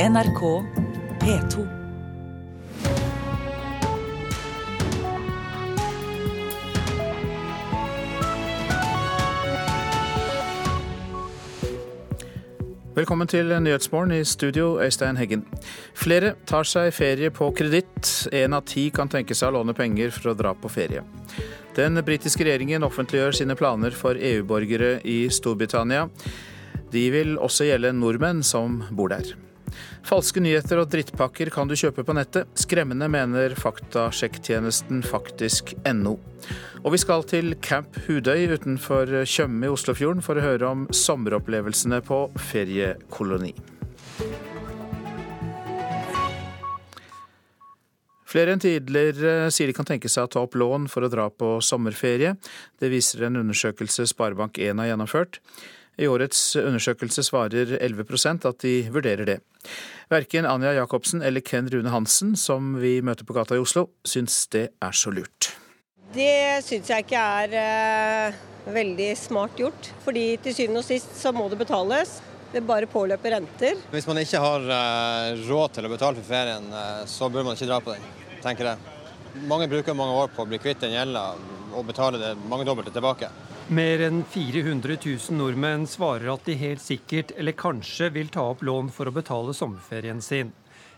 NRK P2. Velkommen til Nyhetsmorgen i studio, Øystein Heggen. Flere tar seg ferie på kreditt. Én av ti kan tenke seg å låne penger for å dra på ferie. Den britiske regjeringen offentliggjør sine planer for EU-borgere i Storbritannia. De vil også gjelde nordmenn som bor der. Falske nyheter og drittpakker kan du kjøpe på nettet. Skremmende, mener faktasjekktjenesten faktisk.no. Og vi skal til Camp Hudøy utenfor Tjøme i Oslofjorden for å høre om sommeropplevelsene på feriekoloni. Flere enn tidligere sier de kan tenke seg å ta opp lån for å dra på sommerferie. Det viser en undersøkelse Sparebank1 har gjennomført. I årets undersøkelse svarer 11% at de vurderer det. Verken Anja Jacobsen eller Ken Rune Hansen, som vi møter på gata i Oslo, syns det er så lurt. Det syns jeg ikke er eh, veldig smart gjort. Fordi til syvende og sist så må det betales. Det bare påløper renter. Hvis man ikke har eh, råd til å betale for ferien, eh, så bør man ikke dra på den, tenker jeg. Mange bruker mange år på å bli kvitt den gjelda og betale det mangedobbelte tilbake. Mer enn 400 000 nordmenn svarer at de helt sikkert eller kanskje vil ta opp lån for å betale sommerferien sin.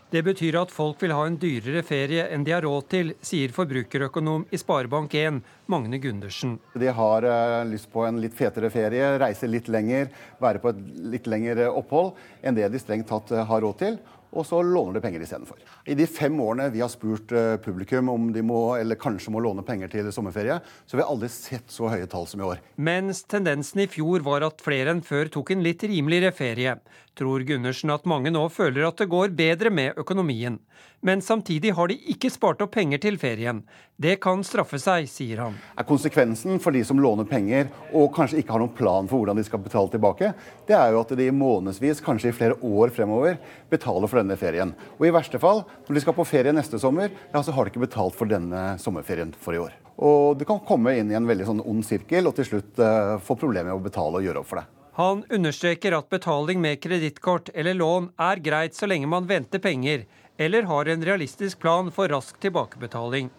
Det betyr at folk vil ha en dyrere ferie enn de har råd til, sier forbrukerøkonom i Sparebank1 Magne Gundersen. De har uh, lyst på en litt fetere ferie, reise litt lenger, være på et litt lengre opphold enn det de strengt tatt uh, har råd til og så låner de penger istedenfor. I de fem årene vi har spurt eh, publikum om de må eller kanskje må låne penger til sommerferie, så har vi aldri sett så høye tall som i år. Mens tendensen i fjor var at flere enn før tok en litt rimeligere ferie, tror Gundersen at mange nå føler at det går bedre med økonomien. Men samtidig har de ikke spart opp penger til ferien. Det kan straffe seg, sier han. Er konsekvensen for de som låner penger og kanskje ikke har noen plan for hvordan de skal betale tilbake, det er jo at de månedsvis, kanskje i flere år fremover, betaler for denne ferien. Og i verste fall, når de skal på ferie neste sommer, ja, så har de ikke betalt for denne sommerferien for i år. Og du kan komme inn i en veldig sånn ond sirkel og til slutt uh, få problemer med å betale og gjøre opp for det. Han understreker at betaling med kredittkort eller lån er greit så lenge man venter penger, eller har en realistisk plan for rask tilbakebetaling.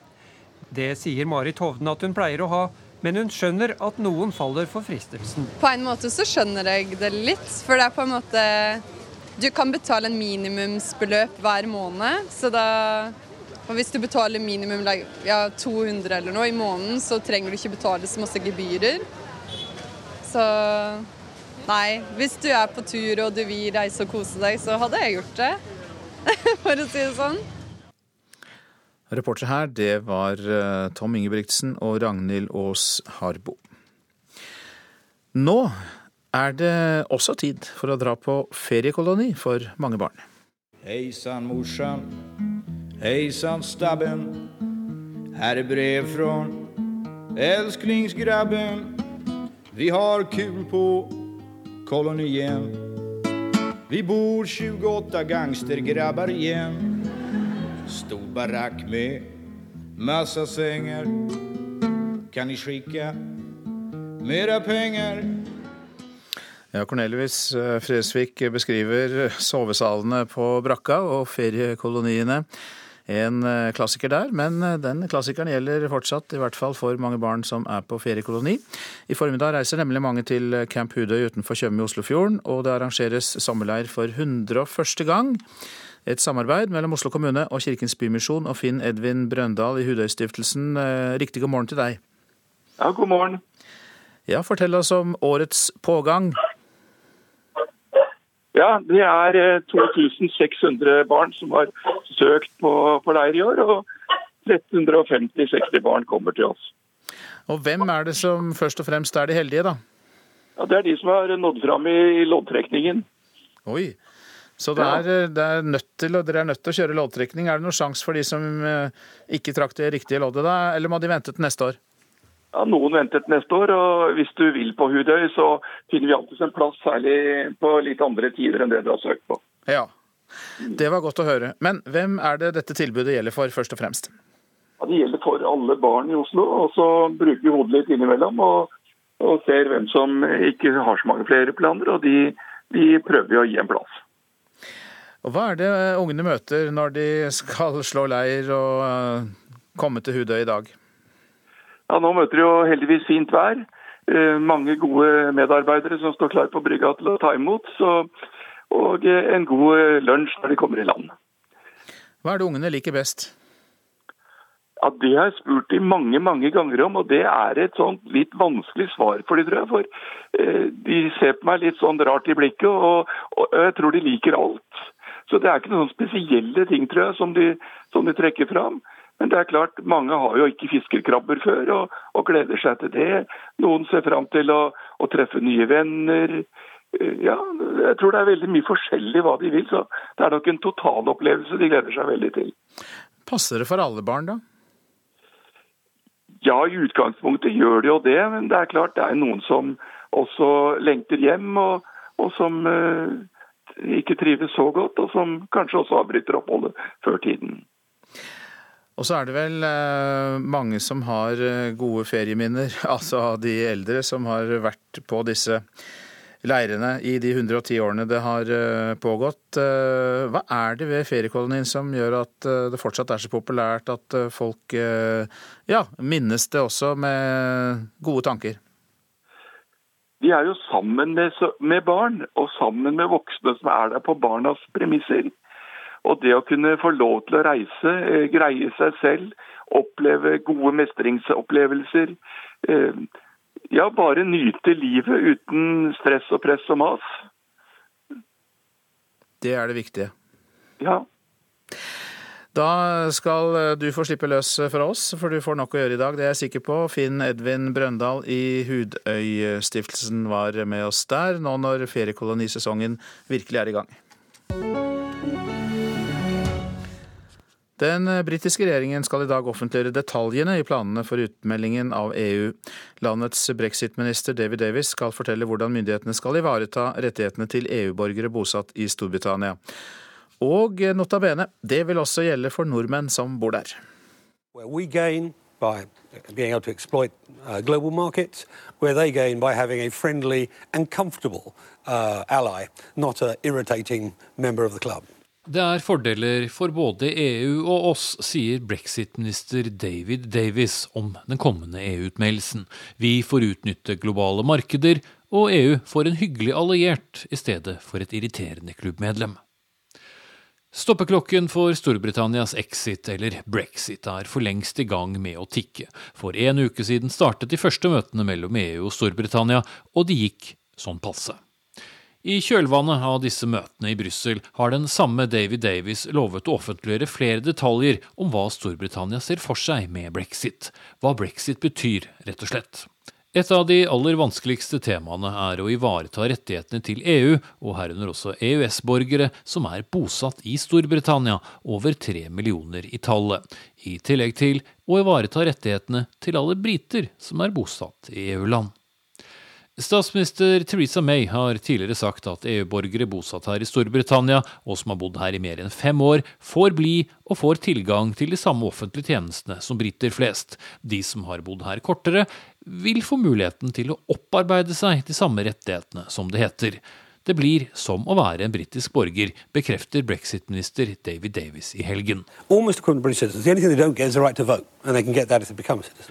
Det sier Marit Hovden at hun pleier å ha, men hun skjønner at noen faller for fristelsen. På en måte så skjønner jeg det litt, for det er på en måte Du kan betale en minimumsbeløp hver måned, så da og Hvis du betaler minimum ja, 200 eller noe i måneden, så trenger du ikke betale så masse gebyrer. Så nei, hvis du er på tur og du vil reise og kose deg, så hadde jeg gjort det. for å si det sånn. Reporter her, det var eh, Tom Ingebrigtsen og Ragnhild Aas Harbo. Nå er det også tid for å dra på feriekoloni for mange barn. Hei sann, morsan. Hei sann, stabben. Her er brev fra elsklingsgrabben. Vi har kul på kolonien. Vi bor 28 gangstergrabbar igjen. Stor barack med massa senger. Kan ni skicka mera pengar? Ja, Cornelius Fresvik beskriver sovesalene på brakka og feriekoloniene en eh, klassiker der, men eh, den klassikeren gjelder fortsatt, i hvert fall for mange barn som er på feriekoloni. I formiddag reiser nemlig mange til Camp Hudøy utenfor Tjøme i Oslofjorden, og det arrangeres sommerleir for 101. gang. Et samarbeid mellom Oslo kommune og Kirkens Bymisjon og Finn Edvin Brøndal i Hudøystiftelsen. Eh, riktig god morgen til deg. Ja, god morgen. Ja, Fortell oss om årets pågang. Ja, Det er 2600 eh, barn som har søkt på, på leir i år, og 1350-60 barn kommer til oss. Og Hvem er det som først og fremst er de heldige, da? Ja, Det er de som har nådd fram i loddtrekningen. Oi, så det er, det er nødt til, dere er nødt til å kjøre loddtrekning. Er det noen sjanse for de som eh, ikke trakk det riktige loddet, da, eller må de vente til neste år? Ja, Noen ventet neste år, og hvis du vil på Hudøy, så finner vi alltid en plass, særlig på litt andre tider enn det du har søkt på. Ja, det var godt å høre. Men hvem er det dette tilbudet gjelder for, først og fremst? Ja, Det gjelder for alle barn i Oslo, og så bruker vi hodet litt innimellom og, og ser hvem som ikke har så mange flere planer, og de, de prøver vi å gi en plass. Og Hva er det ungene møter når de skal slå leir og eh, komme til Hudøy i dag? Ja, Nå møter de jo heldigvis fint vær. Eh, mange gode medarbeidere som står klar på brygga til å ta imot. Så, og eh, en god lunsj når de kommer i land. Hva er det ungene liker best? Ja, Det har jeg spurt de mange mange ganger om, og det er et sånt litt vanskelig svar for de, tror jeg. For eh, de ser på meg litt sånn rart i blikket, og, og jeg tror de liker alt. Så det er ikke noen spesielle ting, tror jeg, som de, som de trekker fram. Men det er klart, mange har jo ikke fiskerkrabber før, og, og gleder seg til det. Noen ser fram til å, å treffe nye venner. Eh, ja, jeg tror det er veldig mye forskjellig hva de vil, så det er nok en totalopplevelse de gleder seg veldig til. Passer det for alle barn, da? Ja, i utgangspunktet gjør det jo det, men det er klart det er noen som også lengter hjem, og, og som eh, ikke trives så godt, og som kanskje også avbryter oppholdet før tiden. Og så er det vel uh, mange som har uh, gode ferieminner, altså de eldre som har vært på disse leirene i de 110 årene det har pågått. Hva er det ved feriekolonien som gjør at det fortsatt er så populært at folk ja, minnes det også med gode tanker? De er jo sammen med, barn, og sammen med voksne som er der på barnas premisser. Og det å kunne få lov til å reise, greie seg selv, oppleve gode mestringsopplevelser, ja, bare nyte livet uten stress og press og mas. Det er det viktige. Ja. Da skal du få slippe løs fra oss, for du får nok å gjøre i dag. Det er jeg sikker på. Finn Edvin Brøndal i Hudøystiftelsen var med oss der, nå når feriekolonisesongen virkelig er i gang. Den britiske regjeringen skal i dag offentliggjøre detaljene i planene for utmeldingen av EU. Landets brexit-minister David Davis skal fortelle hvordan myndighetene skal ivareta rettighetene til EU-borgere bosatt i Storbritannia. Og nota bene, det vil også gjelde for nordmenn som bor der. by being able to exploit uh, global markets, where they gain by having a friendly and comfortable uh, ally, not an irritating member of club. Det er fordeler for både EU og oss, sier brexit-minister David Davis om den kommende EU-utmeldelsen. Vi får utnytte globale markeder, og EU får en hyggelig alliert i stedet for et irriterende klubbmedlem. Stoppeklokken for Storbritannias exit, eller brexit, er for lengst i gang med å tikke. For en uke siden startet de første møtene mellom EU og Storbritannia, og de gikk sånn passe. I kjølvannet av disse møtene i Brussel har den samme David Davis lovet å offentliggjøre flere detaljer om hva Storbritannia ser for seg med brexit, hva brexit betyr, rett og slett. Et av de aller vanskeligste temaene er å ivareta rettighetene til EU, og herunder også EØS-borgere som er bosatt i Storbritannia, over tre millioner i tallet, i tillegg til å ivareta rettighetene til alle briter som er bosatt i EU-land. Statsminister Theresa May har tidligere sagt at EU-borgere bosatt her i Storbritannia, og som har bodd her i mer enn fem år, får bli og får tilgang til de samme offentlige tjenestene som briter flest. De som har bodd her kortere, vil få muligheten til å opparbeide seg de samme rettighetene, som det heter. Det blir som å være en britisk borger, bekrefter brexit-minister David Davis i helgen.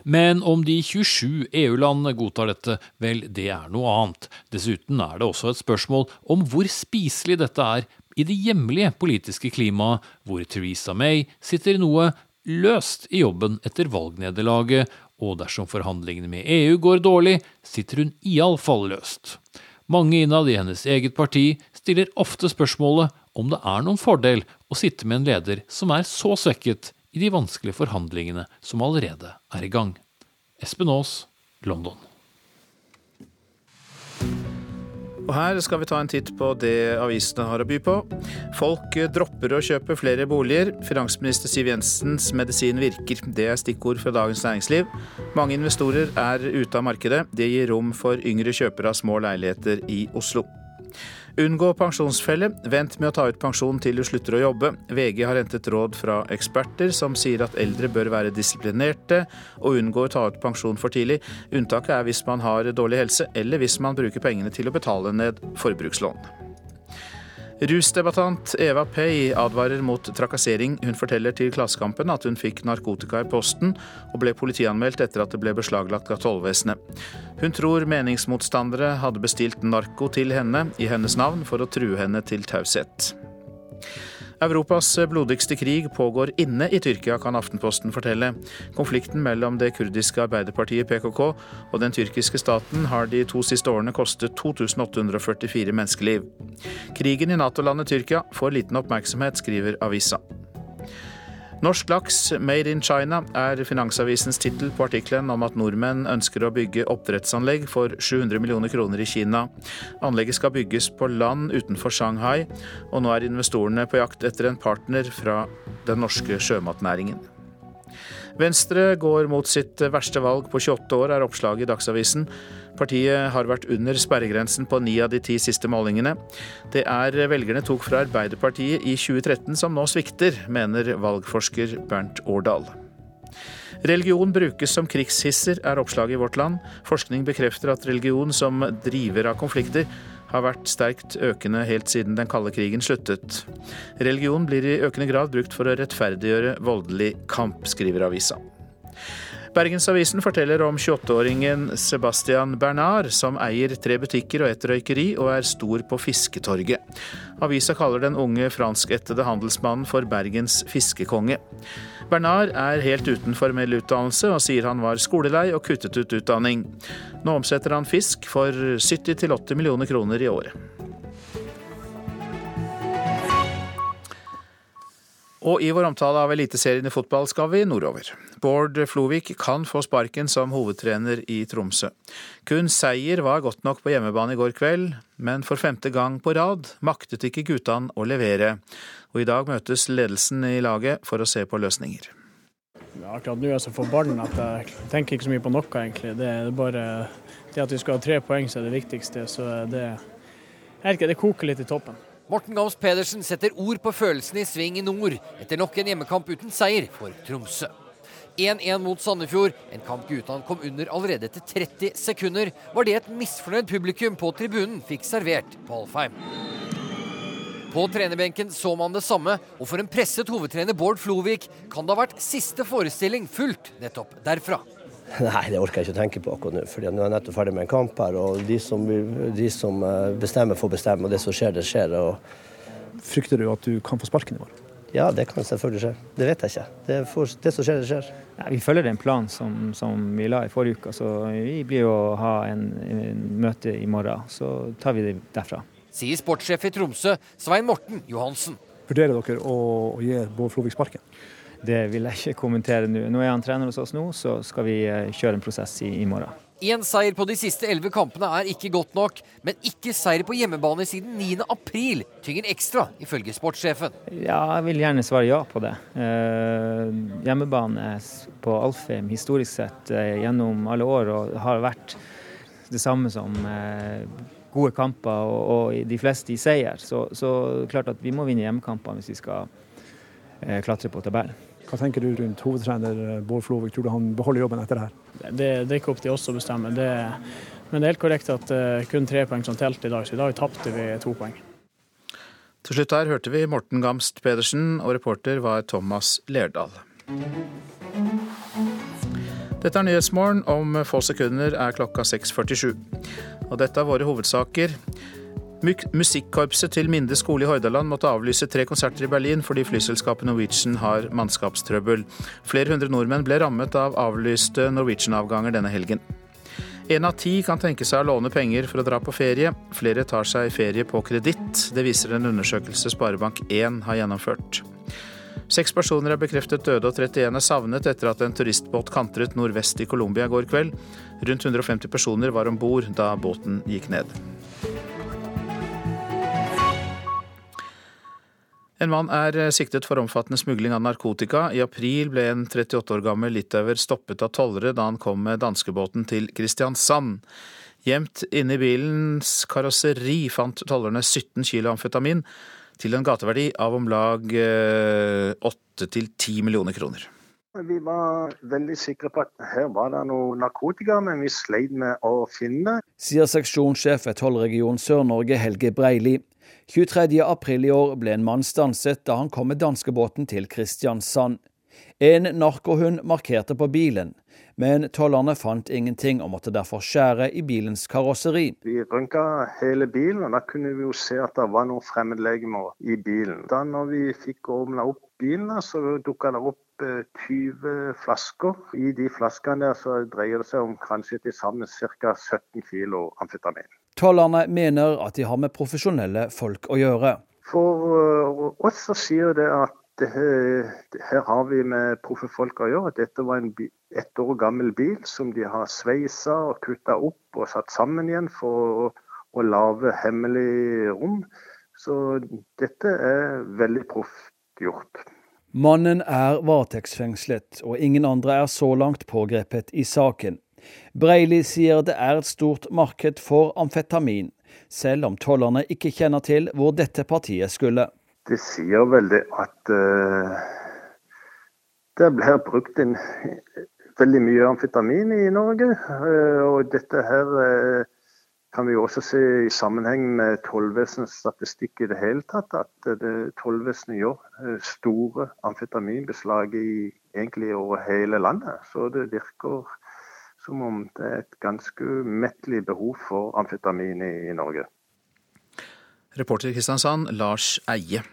Men om de 27 EU-landene godtar dette, vel, det er noe annet. Dessuten er det også et spørsmål om hvor spiselig dette er i det hjemlige politiske klimaet, hvor Theresa May sitter noe løst i jobben etter valgnederlaget, og dersom forhandlingene med EU går dårlig, sitter hun iallfall løst. Mange innad i hennes eget parti stiller ofte spørsmålet om det er noen fordel å sitte med en leder som er så svekket i de vanskelige forhandlingene som allerede er i gang. Espen Aas, London. Og her skal vi ta en titt på det avisene har å by på. Folk dropper å kjøpe flere boliger. Finansminister Siv Jensens medisin virker. Det er stikkord fra Dagens Næringsliv. Mange investorer er ute av markedet. Det gir rom for yngre kjøpere av små leiligheter i Oslo. Unngå pensjonsfelle. Vent med å ta ut pensjon til du slutter å jobbe. VG har hentet råd fra eksperter som sier at eldre bør være disiplinerte og unngå å ta ut pensjon for tidlig. Unntaket er hvis man har dårlig helse, eller hvis man bruker pengene til å betale ned forbrukslån. Rusdebattant Eva Pei advarer mot trakassering. Hun forteller til Klassekampen at hun fikk narkotika i posten, og ble politianmeldt etter at det ble beslaglagt av tollvesenet. Hun tror meningsmotstandere hadde bestilt narko til henne i hennes navn for å true henne til taushet. Europas blodigste krig pågår inne i Tyrkia, kan Aftenposten fortelle. Konflikten mellom det kurdiske arbeiderpartiet PKK og den tyrkiske staten har de to siste årene kostet 2844 menneskeliv. Krigen i Nato-landet Tyrkia får liten oppmerksomhet, skriver avisa. Norsk laks made in China er Finansavisens tittel på artikkelen om at nordmenn ønsker å bygge oppdrettsanlegg for 700 millioner kroner i Kina. Anlegget skal bygges på land utenfor Shanghai, og nå er investorene på jakt etter en partner fra den norske sjømatnæringen. Venstre går mot sitt verste valg på 28 år, er oppslaget i Dagsavisen. Partiet har vært under sperregrensen på ni av de ti siste målingene. Det er velgerne tok fra Arbeiderpartiet i 2013 som nå svikter, mener valgforsker Bernt Årdal. Religion brukes som krigshisser, er oppslaget i Vårt Land. Forskning bekrefter at religion som driver av konflikter har vært sterkt økende helt siden den kalde krigen sluttet. Religion blir i økende grad brukt for å rettferdiggjøre voldelig kamp, skriver avisa. Bergensavisen forteller om 28-åringen Sebastian Bernard, som eier tre butikker og et røykeri, og er stor på Fisketorget. Avisa kaller den unge franskættede handelsmannen for Bergens fiskekonge. Bernard er helt uten formell utdannelse, og sier han var skolelei og kuttet ut utdanning. Nå omsetter han fisk for 70-80 millioner kroner i året. Og i vår omtale av Eliteserien i fotball skal vi nordover. Bård Flovik kan få sparken som hovedtrener i Tromsø. Kun seier var godt nok på hjemmebane i går kveld, men for femte gang på rad maktet ikke guttene å levere. Og i dag møtes ledelsen i laget for å se på løsninger. Akkurat nå er jeg så forbanna at jeg tenker ikke så mye på noe, egentlig. Det er bare det at vi skal ha tre poeng som er det viktigste. Så det, ikke, det koker litt i toppen. Morten Gams Pedersen setter ord på følelsene i sving i nord etter nok en hjemmekamp uten seier for Tromsø. 1-1 mot Sandefjord, en kamp guttene kom under allerede etter 30 sekunder, var det et misfornøyd publikum på tribunen fikk servert på Alfheim. På trenerbenken så man det samme, og for en presset hovedtrener Bård Flovik kan det ha vært siste forestilling fullt nettopp derfra. Nei, det orker jeg ikke å tenke på akkurat nå. for nå er jeg nettopp ferdig med en kamp her. og de som, de som, eh, bestemmer, får bestemme. Og det som skjer, det skjer. Og... Frykter du at du kan få sparken i morgen? Ja, det kan selvfølgelig skje. Det vet jeg ikke. Det, for, det som skjer, det skjer. Ja, vi følger en plan som, som, vi la i forrige uke. Så vi blir å ha en, en møte i morgen. Så tar vi det derfra. Sier sportssjef i Tromsø, Svein Morten Johansen. Vurderer dere å, å gi Bård Flovik sparken? Det vil jeg ikke kommentere nå. Nå er han trener hos oss nå, så skal vi eh, kjøre en prosess i, i morgen. Én seier på de siste elleve kampene er ikke godt nok, men ikke seier på hjemmebane siden 9. april tynger ekstra, ifølge sportssjefen. Ja, jeg vil gjerne svare ja på det. Eh, hjemmebane på Alfheim historisk sett eh, gjennom alle år og har vært det samme som eh, gode kamper og, og, de fleste i seier. Så, så klart at vi må vinne hjemmekampene hvis vi skal eh, klatre på tabellen. Hva tenker du rundt hovedtrener eh, Bård Flovik? Tror du han beholder jobben etter det her? Det, det er ikke opp til oss å bestemme. Det, men det er helt korrekt at uh, kun tre poeng som telte i dag, så i dag tapte vi to poeng. Til slutt her hørte vi Morten Gamst Pedersen, og reporter var Thomas Lerdal. Dette er Nyhetsmorgen. Om få sekunder er klokka 6.47. Og dette er våre hovedsaker. Musikkorpset til Minde skole i Hordaland måtte avlyse tre konserter i Berlin fordi flyselskapet Norwegian har mannskapstrøbbel. Flere hundre nordmenn ble rammet av avlyste Norwegian-avganger denne helgen. En av ti kan tenke seg å låne penger for å dra på ferie. Flere tar seg ferie på kreditt. Det viser en undersøkelse Sparebank1 har gjennomført. Seks personer er bekreftet døde og 31 er savnet etter at en turistbåt kantret nordvest i Colombia i går kveld. Rundt 150 personer var om bord da båten gikk ned. En mann er eh, siktet for omfattende smugling av narkotika. I april ble en 38 år gammel litauer stoppet av tollere da han kom med danskebåten til Kristiansand. Gjemt inne i bilens karosseri fant tollerne 17 kilo amfetamin til en gateverdi av om lag 8 eh, til 10 millioner kroner. Vi var veldig sikre på at her var det noe narkotika, men vi sleit med å finne. det. Sier seksjonssjef ved tollregion Sør-Norge Helge Breili. 23.4 i år ble en mann stanset da han kom med danskebåten til Kristiansand. En narkohund markerte på bilen, men tollerne fant ingenting og måtte derfor skjære i bilens karosseri. Vi rønka hele bilen, og da kunne vi jo se at det var noen fremmedlegemer i bilen. Da når vi fikk åpna opp bilen, så dukka det opp 20 eh, flasker. I de flaskene der så dreier det seg om kanskje til sammen ca. 17 kilo amfetamin. Tollerne mener at de har med profesjonelle folk å gjøre. For eh, oss så sier det at her, her, har vi med proffe folk å gjøre. Dette var en ett år gammel bil som de har sveisa og kutta opp og satt sammen igjen for å, å lage hemmelig rom. Så dette er veldig proft gjort. Mannen er varetektsfengslet, og ingen andre er så langt pågrepet i saken. Breili sier det er et stort marked for amfetamin, selv om tollerne ikke kjenner til hvor dette partiet skulle. Det sier vel det at uh, det blir brukt en, veldig mye amfetamin i Norge. Uh, og dette her uh, kan vi også se i sammenheng med tollvesenets statistikk i det hele tatt. At tollvesenet gjør store amfetaminbeslag i, egentlig over hele landet. Så det virker som om det er et ganske umettelig behov for amfetamin i, i Norge. Reporter Kristiansand, Lars Eie.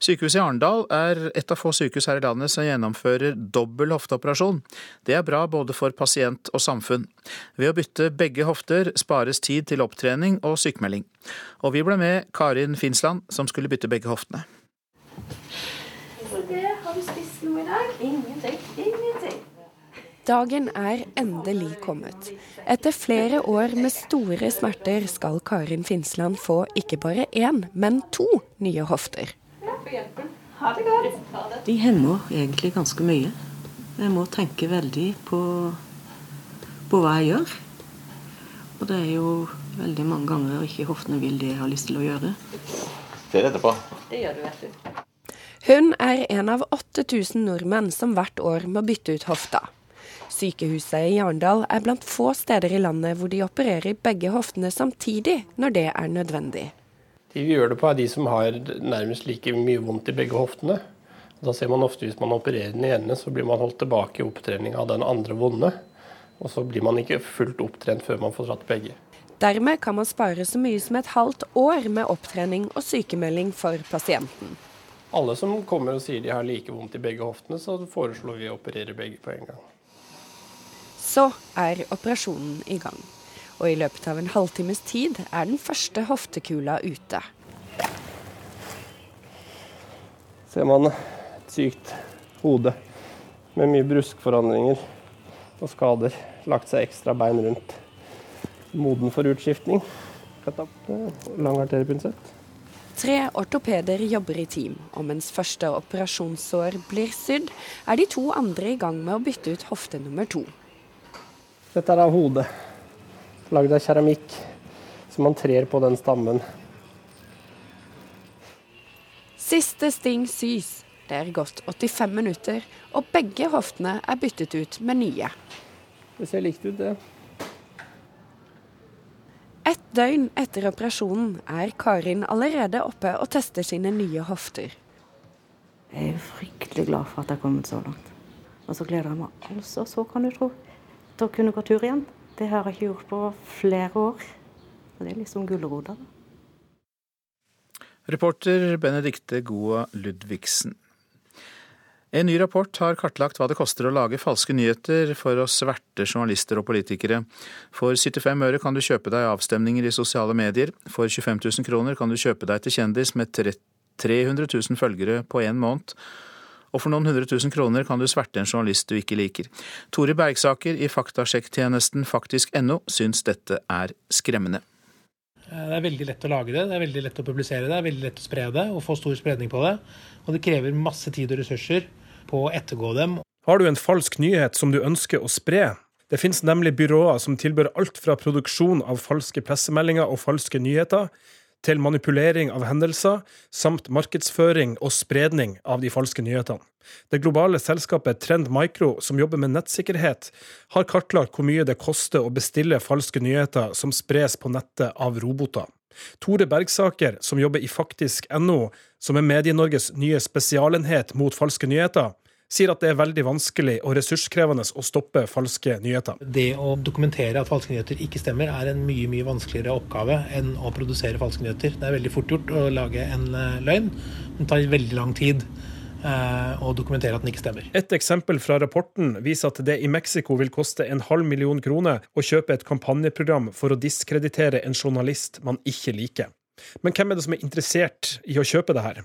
Sykehuset i Arendal er et av få sykehus her i landet som gjennomfører dobbel hofteoperasjon. Det er bra både for pasient og samfunn. Ved å bytte begge hofter spares tid til opptrening og sykemelding. Og vi ble med Karin Finsland, som skulle bytte begge hoftene. Det har du spist noe i dag? Ingenting. Ingenting. Dagen er endelig kommet. Etter flere år med store smerter skal Karin Finsland få ikke bare én, men to nye hofter. Ha det godt. De hemmer egentlig ganske mye. Jeg må tenke veldig på, på hva jeg gjør. Og det er jo veldig mange ganger ikke hoftene vil det jeg har lyst til å gjøre. Ser etterpå. Det gjør du, vet du. Hun er en av 8000 nordmenn som hvert år må bytte ut hofta. Sykehuset i Arendal er blant få steder i landet hvor de opererer begge hoftene samtidig når det er nødvendig. De vi gjør det på, er de som har nærmest like mye vondt i begge hoftene. Da ser man ofte Hvis man opererer den ene, så blir man holdt tilbake i opptrening av den andre vonde. Og så blir man ikke fullt opptrent før man får dratt begge. Dermed kan man spare så mye som et halvt år med opptrening og sykemelding for pasienten. Alle som kommer og sier de har like vondt i begge hoftene, så foreslår vi å operere begge på en gang. Så er operasjonen i gang. Og i løpet av en halvtimes tid er den første hoftekula ute. Ser man et sykt hode med mye bruskforandringer og skader. Lagt seg ekstra bein rundt. Moden for utskiftning. Lang arteriepinsett. Tre ortopeder jobber i team, og mens første operasjonssår blir sydd, er de to andre i gang med å bytte ut hofte nummer to. Dette er av hodet, lagd av keramikk, så man trer på den stammen. Siste sting sys. Det er gått 85 minutter, og begge hoftene er byttet ut med nye. Det ser likt ut, det. Et døgn etter operasjonen er Karin allerede oppe og tester sine nye hofter. Jeg er fryktelig glad for at jeg har kommet så langt. Og så gleder jeg meg altså, så kan du tro, til å kunne gå tur igjen. Det har jeg ikke gjort på flere år. Og det er liksom gulrota. Reporter Benedikte Goa Ludvigsen. En ny rapport har kartlagt hva det koster å lage falske nyheter for å sverte journalister og politikere. For 75 øre kan du kjøpe deg avstemninger i sosiale medier. For 25 000 kroner kan du kjøpe deg til kjendis med 300 000 følgere på én måned. Og for noen hundre tusen kroner kan du sverte en journalist du ikke liker. Tore Bergsaker i faktasjekktjenesten faktisk.no syns dette er skremmende. Det er veldig lett å lage det, det er veldig lett å publisere det, det er veldig lett å spre det og få stor spredning på det. Og det krever masse tid og ressurser på å ettergå dem. Har du en falsk nyhet som du ønsker å spre? Det finnes nemlig byråer som tilbyr alt fra produksjon av falske pressemeldinger og falske nyheter, til manipulering av hendelser, samt markedsføring og spredning av de falske nyhetene. Det globale selskapet Trend Micro, som jobber med nettsikkerhet, har kartlagt hvor mye det koster å bestille falske nyheter som spres på nettet av roboter. Tore Bergsaker, som jobber i faktisk.no, som er Medie-Norges nye spesialenhet mot falske nyheter, sier at det er veldig vanskelig og ressurskrevende å stoppe falske nyheter. Det å dokumentere at falske nyheter ikke stemmer, er en mye mye vanskeligere oppgave enn å produsere falske nyheter. Det er veldig fort gjort å lage en eh, løgn, men det tar veldig lang tid og å dokumentere at den ikke stemmer. Et eksempel fra rapporten viser at det i Mexico vil koste en halv million kroner å kjøpe et kampanjeprogram for å diskreditere en journalist man ikke liker. Men hvem er det som er interessert i å kjøpe det her?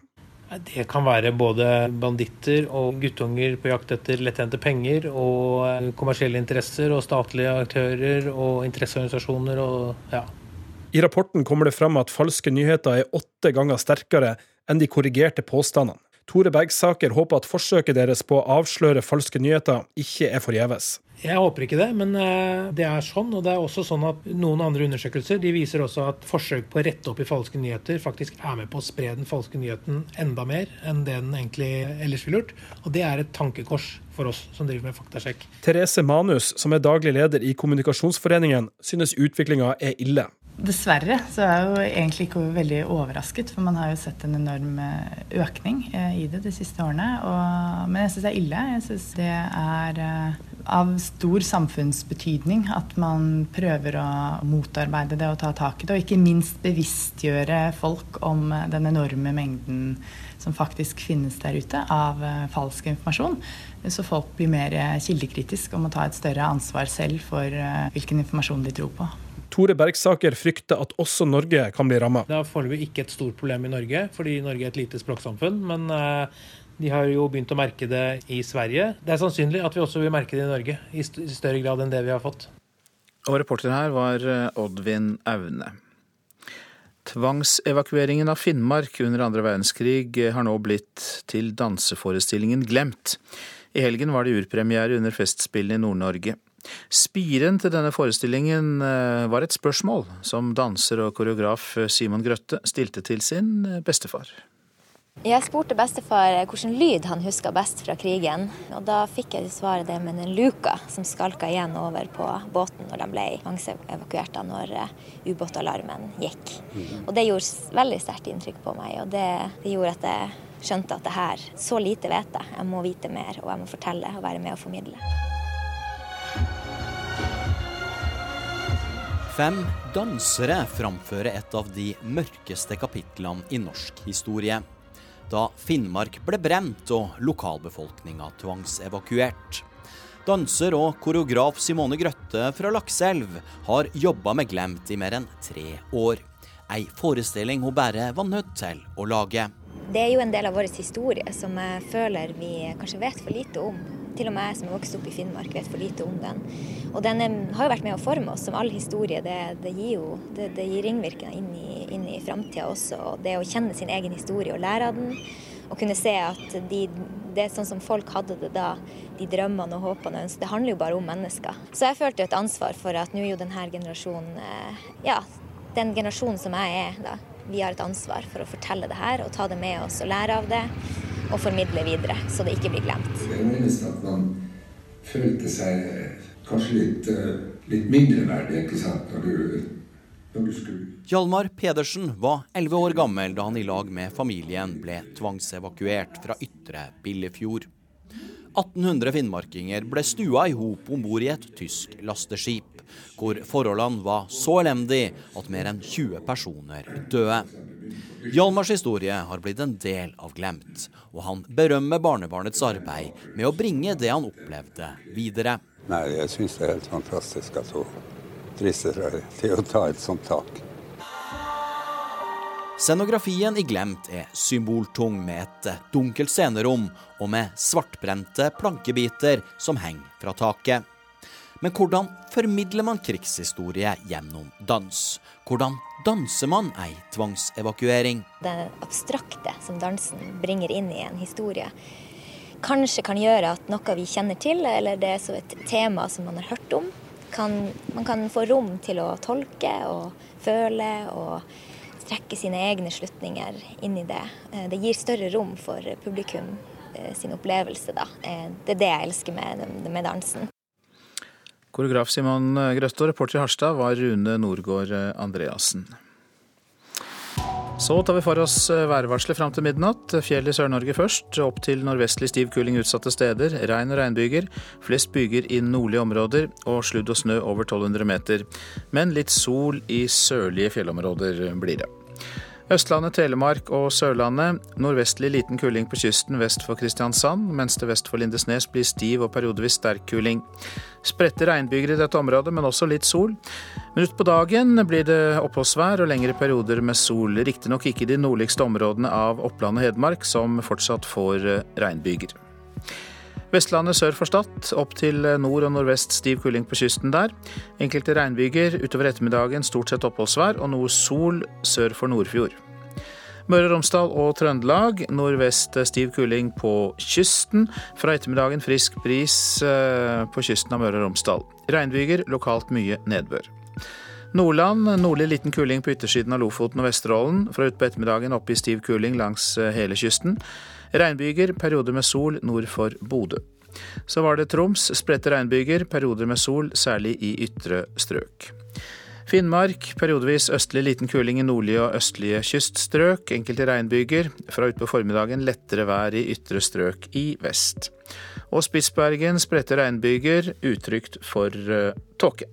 Det kan være både banditter og guttunger på jakt etter lettjente penger, og eh, kommersielle interesser og statlige aktører og interesseorganisasjoner og ja. I rapporten kommer det fram at falske nyheter er åtte ganger sterkere enn de korrigerte påstandene. Tore Bergsaker håper at forsøket deres på å avsløre falske nyheter ikke er forgjeves. Jeg håper ikke det, men eh, det er sånn. Og det er også sånn at noen andre undersøkelser de viser også at forsøk på å rette opp i falske nyheter faktisk er med på å spre den falske nyheten enda mer enn det den egentlig ellers ville gjort. Og det er et tankekors for oss som driver med faktasjekk. Therese Manus, som er daglig leder i Kommunikasjonsforeningen, synes utviklinga er ille. Dessverre så er jeg jo egentlig ikke veldig overrasket, for man har jo sett en enorm eh, økning eh, i det de siste årene. Og, men jeg syns det er ille. Jeg syns det er eh, av stor samfunnsbetydning at man prøver å motarbeide det og ta tak i det, og ikke minst bevisstgjøre folk om den enorme mengden som faktisk finnes der ute av falsk informasjon. Så folk blir mer kildekritiske og må ta et større ansvar selv for hvilken informasjon de tror på. Tore Bergsaker frykter at også Norge kan bli ramma. Det er foreløpig ikke et stort problem i Norge, fordi Norge er et lite språksamfunn. Men eh, de har jo begynt å merke det i Sverige. Det er sannsynlig at vi også vil merke det i Norge, i større grad enn det vi har fått. Og reporter her var eh, Oddvin Aune. Tvangsevakueringen av Finnmark under andre verdenskrig har nå blitt til danseforestillingen Glemt. I helgen var det urpremiere under Festspillene i Nord-Norge. Spiren til denne forestillingen eh, var et spørsmål som danser og koreograf Simon Grøtte stilte til sin eh, bestefar. Jeg spurte bestefar hvilken lyd han huska best fra krigen. og Da fikk jeg svaret det med den luka som skalka igjen over på båten når de ble tvangsevakuert da når eh, ubåtalarmen gikk. Og Det gjorde veldig sterkt inntrykk på meg. og det, det gjorde at jeg skjønte at det her, så lite vet jeg. Jeg må vite mer og jeg må fortelle og være med og formidle. Fem dansere framfører et av de mørkeste kapitlene i norsk historie. Da Finnmark ble brent og lokalbefolkninga tvangsevakuert. Danser og koreograf Simone Grøtte fra Lakselv har jobba med Glemt i mer enn tre år. Ei forestilling hun bare var nødt til å lage. Det er jo en del av vår historie som jeg føler vi kanskje vet for lite om. Til og med jeg som er vokst opp i Finnmark, vet for lite om den. Og den har jo vært med å forme oss, som all historie. Det, det gir jo det, det gir ringvirkninger inn i, inn i framtida også. Og det å kjenne sin egen historie og lære av den, og kunne se at de, det er sånn som folk hadde det da, de drømmene og håpene og ønskene, det handler jo bare om mennesker. Så jeg følte et ansvar for at nå er jo denne generasjonen eh, Ja, den generasjonen som jeg er, da. Vi har et ansvar for å fortelle det her og ta det med oss og lære av det og formidle videre, så det ikke blir glemt. Jeg minnes at man følte seg kanskje litt, eh, litt mindreverdig ikke sant, når du, når du skulle Hjalmar Pedersen var 11 år gammel da han i lag med familien ble tvangsevakuert fra Ytre Billefjord. 1800 finnmarkinger ble stua i hop om bord i et tysk lasteskip, hvor forholdene var så elendige at mer enn 20 personer døde. Hjalmars historie har blitt en del av Glemt, og han berømmer barnebarnets arbeid med å bringe det han opplevde, videre. Nei, jeg syns det er helt fantastisk at hun drister seg til å ta et sånt tak. Scenografien i Glemt er symboltung med et dunkelt scenerom og med svartbrente plankebiter som henger fra taket. Men hvordan formidler man krigshistorie gjennom dans? Hvordan danser man ei tvangsevakuering? Det abstrakte som dansen bringer inn i en historie, kanskje kan gjøre at noe vi kjenner til, eller det er et tema som man har hørt om, kan, man kan få rom til å tolke og føle og trekke sine egne slutninger inn i det. Eh, det gir større rom for publikum eh, sin opplevelse, da. Det er det jeg elsker med, med dansen. Koreograf Simon Grøsto, reporter i Harstad var Rune Norgård Andreassen. Så tar vi for oss værvarselet fram til midnatt. Fjell i Sør-Norge først. Opp til nordvestlig stiv kuling utsatte steder. Regn og regnbyger. Flest byger i nordlige områder. Og sludd og snø over 1200 meter. Men litt sol i sørlige fjellområder blir det. Østlandet, Telemark og Sørlandet. Nordvestlig liten kuling på kysten vest for Kristiansand, mens det vest for Lindesnes blir stiv og periodevis sterk kuling. Spredte regnbyger i dette området, men også litt sol. Men utpå dagen blir det oppholdsvær og lengre perioder med sol. Riktignok ikke de nordligste områdene av Oppland og Hedmark, som fortsatt får regnbyger. Vestlandet sør for Stad, opp til nord og nordvest stiv kuling på kysten der. Enkelte regnbyger utover ettermiddagen, stort sett oppholdsvær og noe sol sør for Nordfjord. Møre og Romsdal og Trøndelag nordvest stiv kuling på kysten. Fra ettermiddagen frisk bris eh, på kysten av Møre og Romsdal. Regnbyger, lokalt mye nedbør. Nordland nordlig liten kuling på yttersiden av Lofoten og Vesterålen. Fra utpå ettermiddagen opp i stiv kuling langs eh, hele kysten. Regnbyger, perioder med sol nord for Bodø. Så var det Troms, spredte regnbyger, perioder med sol, særlig i ytre strøk. Finnmark periodevis østlig liten kuling i nordlige og østlige kyststrøk. Enkelte regnbyger. Fra utpå formiddagen lettere vær i ytre strøk i vest. Og Spitsbergen spredte regnbyger, utrygt for uh, tåke.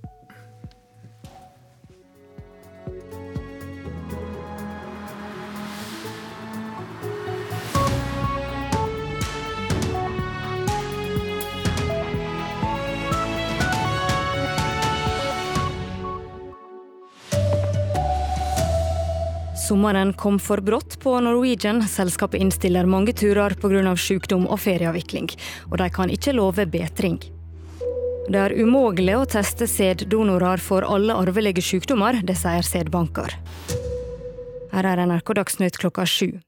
Sommeren kom for brått på Norwegian. Selskapet innstiller mange turer pga. sykdom og ferieavvikling, og de kan ikke love bedring. Det er umulig å teste sæddonorer for alle arvelige sykdommer, det sier sædbanker. Her er NRK Dagsnytt klokka sju.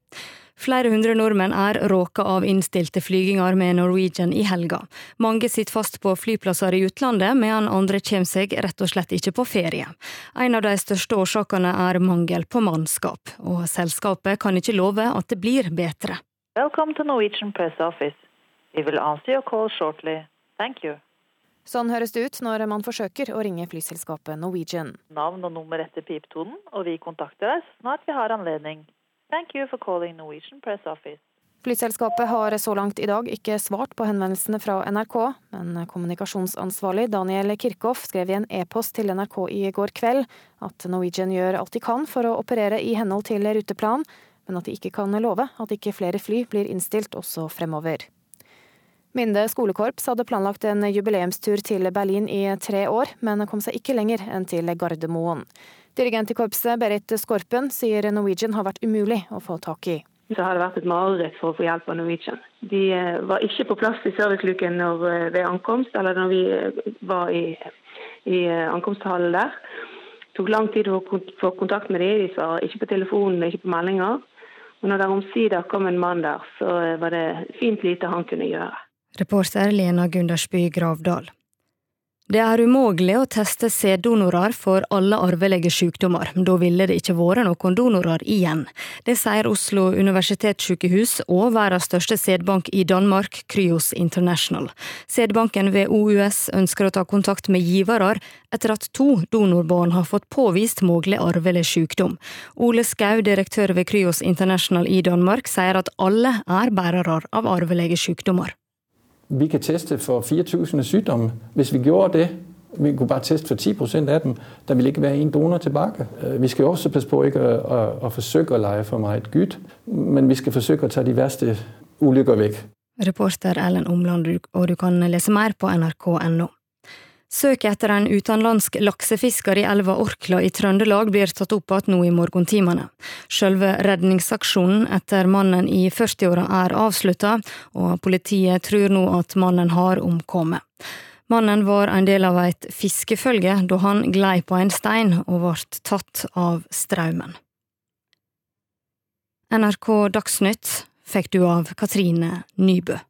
Flere hundre nordmenn er råka av innstilte flyginger med Norwegian i helga. Mange sitter fast på flyplasser i utlandet, mens andre kommer seg rett og slett ikke på ferie. En av de største årsakene er mangel på mannskap, og selskapet kan ikke love at det blir bedre. Welcome to Norwegian Press Office. We will answer your call shortly. Thank you. Sånn høres det ut når man forsøker å ringe flyselskapet Norwegian. Navn og nummer etter pipetonen, og vi kontakter deg snart vi har anledning. Thank you for calling Norwegian Press Office. Flyselskapet har så langt i dag ikke svart på henvendelsene fra NRK, men kommunikasjonsansvarlig Daniel Kirchhoff skrev i en e-post til NRK i går kveld at Norwegian gjør alt de kan for å operere i henhold til ruteplan, men at de ikke kan love at ikke flere fly blir innstilt også fremover. Minde skolekorps hadde planlagt en jubileumstur til Berlin i tre år, men kom seg ikke lenger enn til Gardermoen. Dirigent i korpset, Berit Skorpen, sier Norwegian har vært umulig å få tak i. Så har det vært et mareritt for å få hjelp av Norwegian. De eh, var ikke på plass i serviceluken eh, ved ankomst, eller når vi eh, var i, i ankomsthallen der. Det tok lang tid å få kontakt med dem. De svarer ikke på telefonen, ikke på meldinger. Og når det omsider kom en mann der, så var det fint lite han kunne gjøre. Reporter Lena Gundersby Gravdal. Det er umulig å teste sæddonorer for alle arvelige sykdommer. Da ville det ikke vært noen donorer igjen. Det sier Oslo universitetssykehus og verdens største sædbank i Danmark, Kryos International. Sædbanken ved OUS ønsker å ta kontakt med givere etter at to donorbarn har fått påvist mulig arvelig sykdom. Ole Skau, direktør ved Kryos International i Danmark, sier at alle er bærere av arvelige sykdommer vi kan teste for 4000 sygdomme. Hvis vi gjorde det, vi kunne bare teste for 10% av dem, der vil ikke være en donor tilbake. Øh, vi skal også passe på ikke å, å, å forsøke å lege for meget gyt, men vi skal forsøke å ta de verste ulykker vekk. Reporter Ellen Omland, og du kan lese mer på nrk.no. Søket etter en utenlandsk laksefisker i elva Orkla i Trøndelag blir tatt opp igjen nå i morgentimene. Selve redningsaksjonen etter mannen i 40-åra er avslutta, og politiet tror nå at mannen har omkommet. Mannen var en del av et fiskefølge da han glei på en stein og ble tatt av strømmen. NRK Dagsnytt fikk du av Katrine Nybø.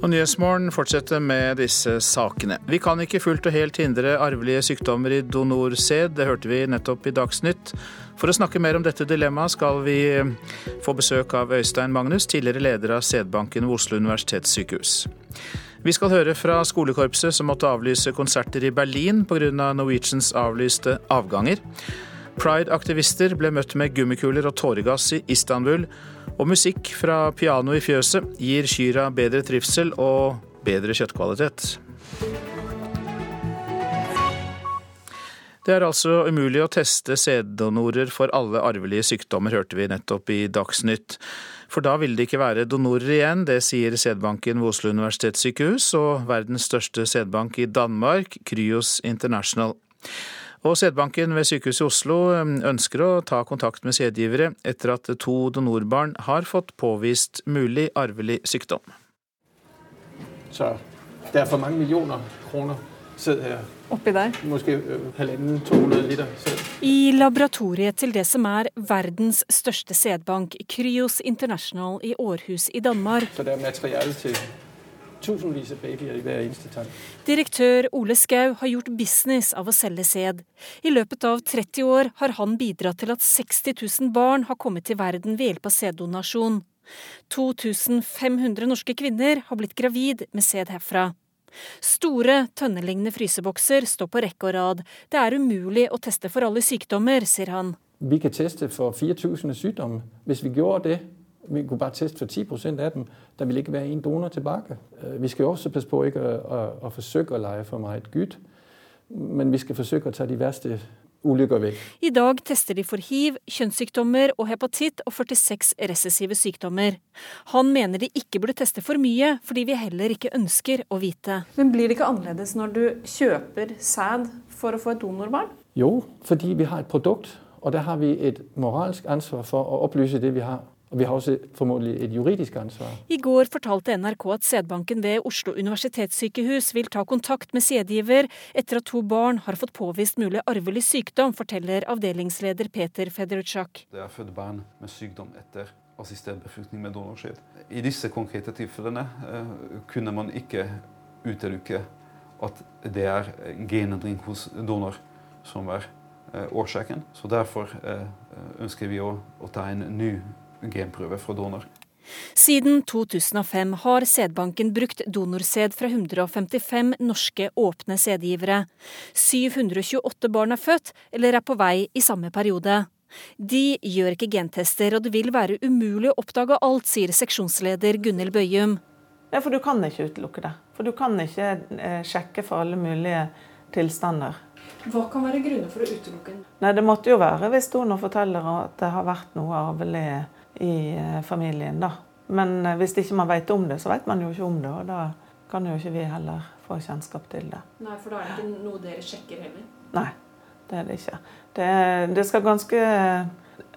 Og Nyhetsmorgen fortsetter med disse sakene. Vi kan ikke fullt og helt hindre arvelige sykdommer i donorsæd, det hørte vi nettopp i Dagsnytt. For å snakke mer om dette dilemmaet skal vi eh, få besøk av Øystein Magnus, tidligere leder av sædbanken ved Oslo universitetssykehus. Vi skal høre fra skolekorpset som måtte avlyse konserter i Berlin pga. Norwegians avlyste avganger. Pride-aktivister ble møtt med gummikuler og tåregass i Istanbul. Og musikk fra piano i fjøset gir kyrne bedre trivsel og bedre kjøttkvalitet. Det er altså umulig å teste sæddonorer for alle arvelige sykdommer, hørte vi nettopp i Dagsnytt. For da vil det ikke være donorer igjen, det sier sædbanken ved Oslo universitetssykehus og verdens største sædbank i Danmark, Kryos International. Og Sædbanken ved Sykehuset i Oslo um, ønsker å ta kontakt med sædgivere etter at to donorbarn har fått påvist mulig arvelig sykdom. Så det er for mange millioner kroner sæd her. Oppi der? Måske øh, halvannen 200 liter sæd. I laboratoriet til det som er verdens største sædbank, Kryos International i Århus i Danmark. Så det er materiale til tusenvis av babyer i hver eneste tann. Direktør Ole Skau har gjort business av å selge sæd. I løpet av 30 år har han bidratt til at 60 000 barn har kommet til verden ved hjelp av sæddonasjon. 2500 norske kvinner har blitt gravid med sæd herfra. Store, tønnelignende frysebokser står på rekke og rad. Det er umulig å teste for alle sykdommer, sier han. Vi kan teste for 4000 sykdommer. Hvis vi gjorde det, vi kunne bare teste for 10% av dem. Der vil ikke være en donor tilbake. Øh, vi skal også passe på ikke å, forsøke å leie for meget Gud, men vi skal forsøke å ta de verste ulykker vekk. I dag tester de for hiv, kjønnssykdommer og hepatitt og 46 recessive sykdommer. Han mener de ikke burde teste for mye, fordi vi heller ikke ønsker å vite. Men blir det ikke annerledes når du kjøper sæd for å få et donorbarn? Jo, fordi vi har et produkt, og der har vi et moralsk ansvar for å opplyse det vi har og vi har også formodentlig et juridisk ansvar. I går fortalte NRK at sædbanken ved Oslo universitetssykehus vil ta kontakt med sædgiver etter at to barn har fått påvist mulig arvelig sykdom, forteller avdelingsleder Peter Federutschak. Det er født barn med sykdom etter assistert befruktning med donorskjed. I disse konkrete tilfellene eh, kunne man ikke utelukke at det er genendring hos donor som er eh, årsaken. Så Derfor eh, ønsker vi å, å ta en ny genprøve fra donor. Siden 2005 har sædbanken brukt donorsæd fra 155 norske åpne sædgivere. 728 barn er født eller er på vei i samme periode. De gjør ikke gentester, og det vil være umulig å oppdage alt, sier seksjonsleder Gunhild Bøyum. Ja, for du kan ikke utelukke det. For du kan ikke eh, sjekke for alle mulige tilstander. Hva kan være grunner for å utelukke den? Nei, Det måtte jo være hvis donor forteller at det har vært noe arvelig i eh, familien. da. Men eh, hvis ikke man vet om det, så vet man jo ikke om det. Og da kan jo ikke vi heller få kjennskap til det. Nei, For da er det ikke noe dere sjekker heller? Nei, det er det ikke. Det, det skal ganske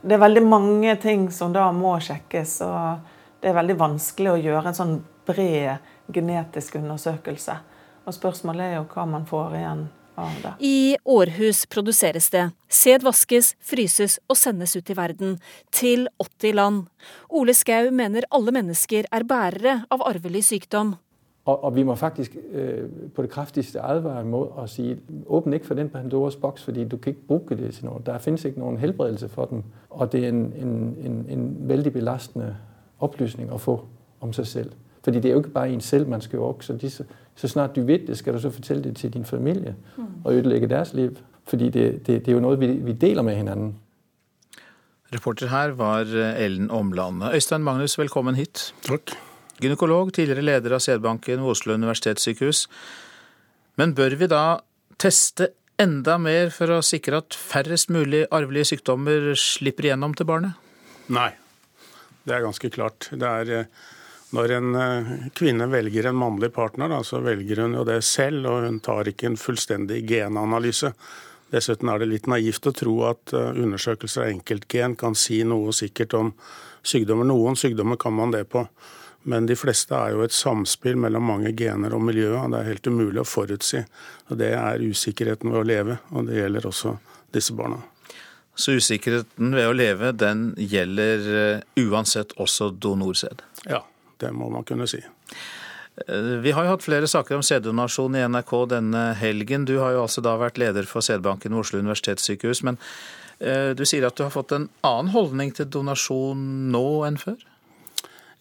Det er veldig mange ting som da må sjekkes. Og det er veldig vanskelig å gjøre en sånn bred genetisk undersøkelse. Og spørsmålet er jo hva man får igjen i Århus produseres det. Sæd vaskes, fryses og sendes ut i verden. Til 80 land. Ole Skau mener alle mennesker er bærere av arvelig sykdom. Og, og vi må faktisk eh, på det kraftigste advare mot å si åpne ikke for den Pandoras boks, fordi du kan ikke bruke det til noe. Der finnes ikke noen helbredelse for dem. Og det er en, en, en, en veldig belastende opplysning å få om seg selv. Fordi det er jo ikke bare en selv man skal jo også disse så snart du vet det, skal du så fortelle det til din familie og ødelegge deres liv. Fordi det, det, det er jo noe vi, vi deler med hverandre. Reporter her var Ellen Omland. Øystein Magnus, velkommen hit. Takk. Gynekolog, tidligere leder av Sædbanken ved Oslo universitetssykehus. Men bør vi da teste enda mer for å sikre at færrest mulig arvelige sykdommer slipper igjennom til barnet? Nei, det er ganske klart. Det er eh, når en eh, kvinne velger en mannlig partner, da, så velger hun jo det selv, og hun tar ikke en fullstendig genanalyse. Dessuten er det litt naivt å tro at eh, undersøkelser av enkeltgen kan si noe sikkert om sykdommer. Noen sykdommer kan man det på, men de fleste er jo et samspill mellom mange gener og miljøet. og Det er helt umulig å forutsi. og Det er usikkerheten ved å leve, og det gjelder også disse barna. Så usikkerheten ved å leve, den gjelder eh, uansett også donorsæd? Ja. Det må man kunne si. Eh, vi har jo hatt flere saker om sæddonasjon i NRK denne helgen. Du har jo altså da vært leder for sædbanken ved Oslo universitetssykehus. Men eh, du sier at du har fått en annen holdning til donasjon nå enn før?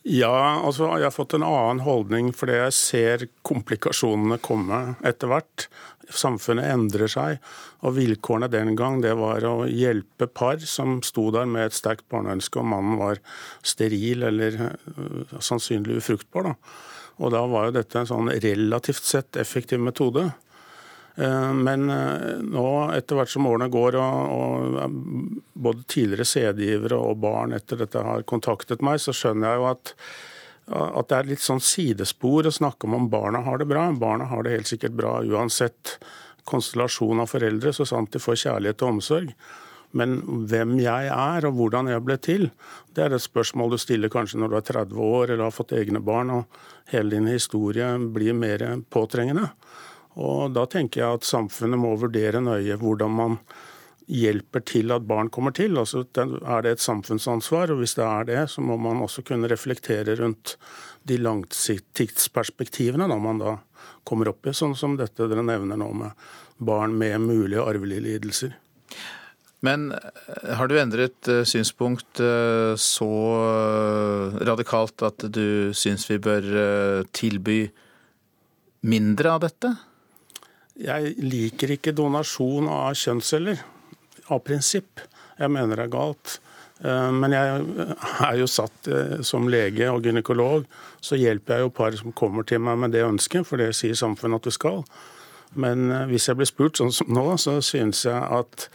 Ja, altså jeg har fått en annen holdning fordi jeg ser komplikasjonene komme etter hvert. Samfunnet endrer seg, og vilkårene den gang det var å hjelpe par som sto der med et sterkt barneønske, og mannen var steril eller uh, sannsynlig ufruktbar. Da. Og da var jo dette en sånn relativt sett effektiv metode. Uh, men uh, nå, etter hvert som årene går, og, og både tidligere sædgivere og barn etter dette har kontaktet meg, så skjønner jeg jo at at det er litt sånn sidespor å snakke om om barna har det bra. Barna har det helt sikkert bra uansett konstellasjon av foreldre, så sant de får kjærlighet og omsorg. Men hvem jeg er og hvordan jeg ble til, det er et spørsmål du stiller kanskje når du er 30 år eller har fått egne barn og hele din historie blir mer påtrengende. Og da tenker jeg at samfunnet må vurdere nøye hvordan man hjelper til at barn kommer til. Altså, er det et samfunnsansvar, og hvis det er det, så må man også kunne reflektere rundt de langtidsperspektivene da man da kommer opp i, sånn som dette dere nevner nå med barn med mulige arvelige lidelser. Men eh, har du endret eh, synspunkt eh, så radikalt at du syns vi bør tilby mindre av dette? Jeg liker ikke donasjon av kjønnsceller av prinsipp. Jeg mener det er galt. Eh, men jeg er jo satt eh, som lege og gynekolog, så hjelper jeg jo par som kommer til meg med det ønsket, for det sier samfunnet at du skal. Men eh, hvis jeg blir spurt sånn som nå, så synes jeg at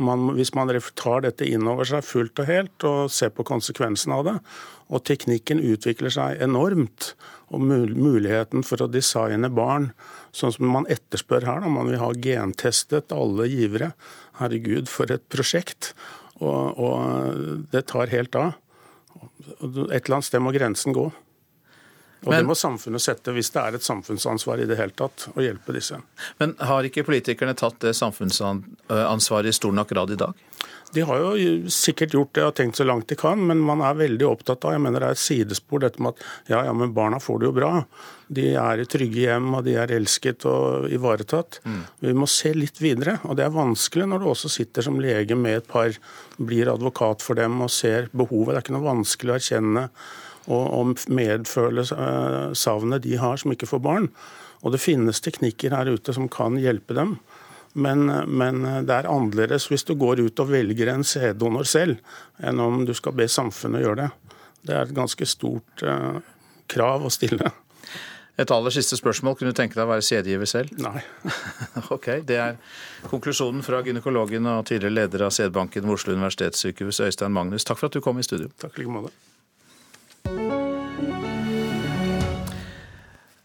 man, hvis man tar dette inn over seg fullt og helt og ser på konsekvensen av det, og teknikken utvikler seg enormt, og muligheten for å designe barn sånn som man etterspør her, da man vil ha gentestet alle givere, Herregud, for et prosjekt. Og, og det tar helt av. Et eller annet sted må grensen gå. Og men, Det må samfunnet sette, hvis det er et samfunnsansvar i det hele tatt, å hjelpe disse. Men har ikke politikerne tatt det samfunnsansvaret i stor nok grad i dag? De har jo sikkert gjort det og tenkt så langt de kan, men man er veldig opptatt av jeg mener det er et sidespor dette med at ja, ja, men barna får det jo bra. De er i trygge hjem, og de er elsket og ivaretatt. Mm. Vi må se litt videre, og det er vanskelig når du også sitter som lege med et par, blir advokat for dem og ser behovet. Det er ikke noe vanskelig å erkjenne og, og medføle uh, savnet de har som ikke får barn. Og det finnes teknikker her ute som kan hjelpe dem. Men, men, det er annerledes hvis du går ut og velger en sæddonor selv, enn om du skal be samfunnet gjøre det. Det er et ganske stort eh, krav å stille. Et aller siste spørsmål. Kunne du tenke deg å være sædgiver selv? Nei. ok, Det er konklusjonen fra gynekologen og tidligere leder av sædbanken ved Oslo universitetssykehus, Øystein Magnus. Takk for at du kom i studio. Takk i like måte.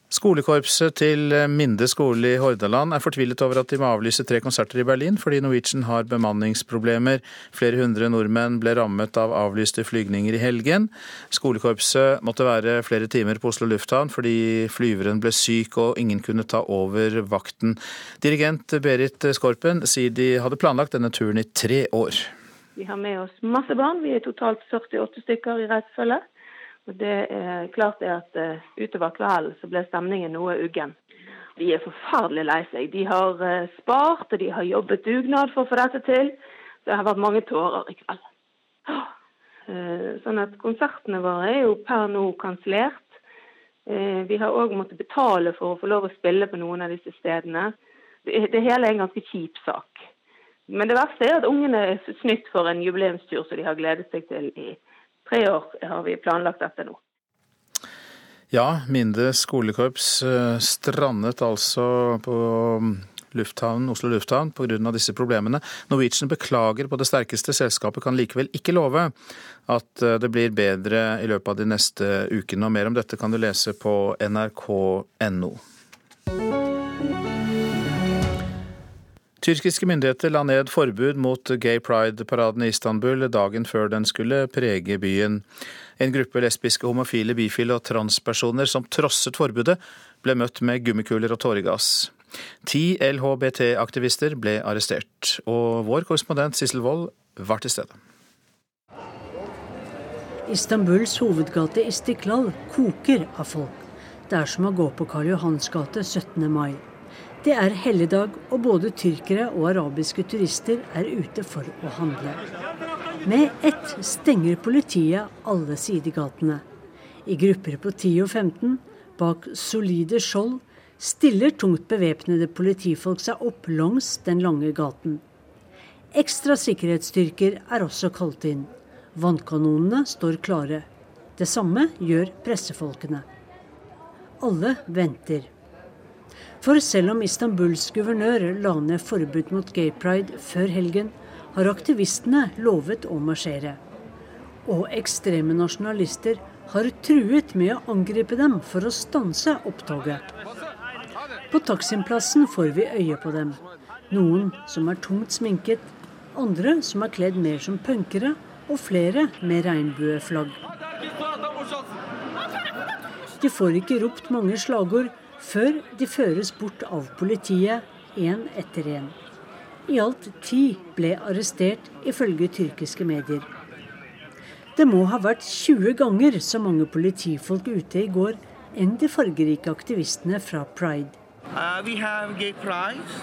Skolekorpset til Minde skole i Hordaland er fortvilet over at de må avlyse tre konserter i Berlin fordi Norwegian har bemanningsproblemer. Flere hundre nordmenn ble rammet av avlyste flygninger i helgen. Skolekorpset måtte være flere timer på Oslo lufthavn fordi flyveren ble syk og ingen kunne ta over vakten. Dirigent Berit Skorpen sier de hadde planlagt denne turen i tre år. Vi har med oss masse barn, vi er totalt 48 stykker i reisefølge. Og det er klart det at uh, utover kvelden så ble stemningen noe uggen. De er forferdelig lei seg. De har uh, spart og de har jobbet dugnad for å få dette til. Det har vært mange tårer i kveld. Uh, sånn at konsertene våre er jo per nå kansellert. Vi har òg måttet betale for å få lov å spille på noen av disse stedene. Det hele er en ganske kjip sak. Men det verste er at ungene er snytt for en jubileumstur som de har gledet seg til i tre år har vi planlagt dette nå. Ja, Minde skolekorps eh, strandet altså på lufthavn, Oslo lufthavn pga. disse problemene. Norwegian beklager på det sterkeste. Selskapet kan likevel ikke love at eh, det blir bedre i løpet av de neste ukene. Og mer om dette kan du lese på nrk.no. Tyrkiske myndigheter la ned forbud mot gay pride-paraden i Istanbul dagen før den skulle prege byen. En gruppe lesbiske, homofile, bifile og transpersoner som trosset forbudet, ble møtt med gummikuler og tåregass. Ti LHBT-aktivister ble arrestert, og vår korrespondent Sissel Wold var til stede. Istanbuls hovedgate Istiklal koker av folk. Det er som å gå på Karl Johans gate 17. mai. Det er helligdag, og både tyrkere og arabiske turister er ute for å handle. Med ett stenger politiet alle sidegatene. I grupper på 10 og 15, bak solide skjold, stiller tungt bevæpnede politifolk seg opp langs den lange gaten. Ekstra sikkerhetsstyrker er også kalt inn. Vannkanonene står klare. Det samme gjør pressefolkene. Alle venter. For selv om Istanbuls guvernør la ned forbud mot gay pride før helgen, har aktivistene lovet å marsjere. Og ekstreme nasjonalister har truet med å angripe dem for å stanse opptoget. På Taksimplassen får vi øye på dem. Noen som er tungt sminket, andre som er kledd mer som punkere, og flere med regnbueflagg. De får ikke ropt mange slagord før de føres bort av politiet, én etter én. I alt ti ble arrestert, ifølge tyrkiske medier. Det må ha vært 20 ganger så mange politifolk ute i går enn de fargerike aktivistene fra Pride. Uh,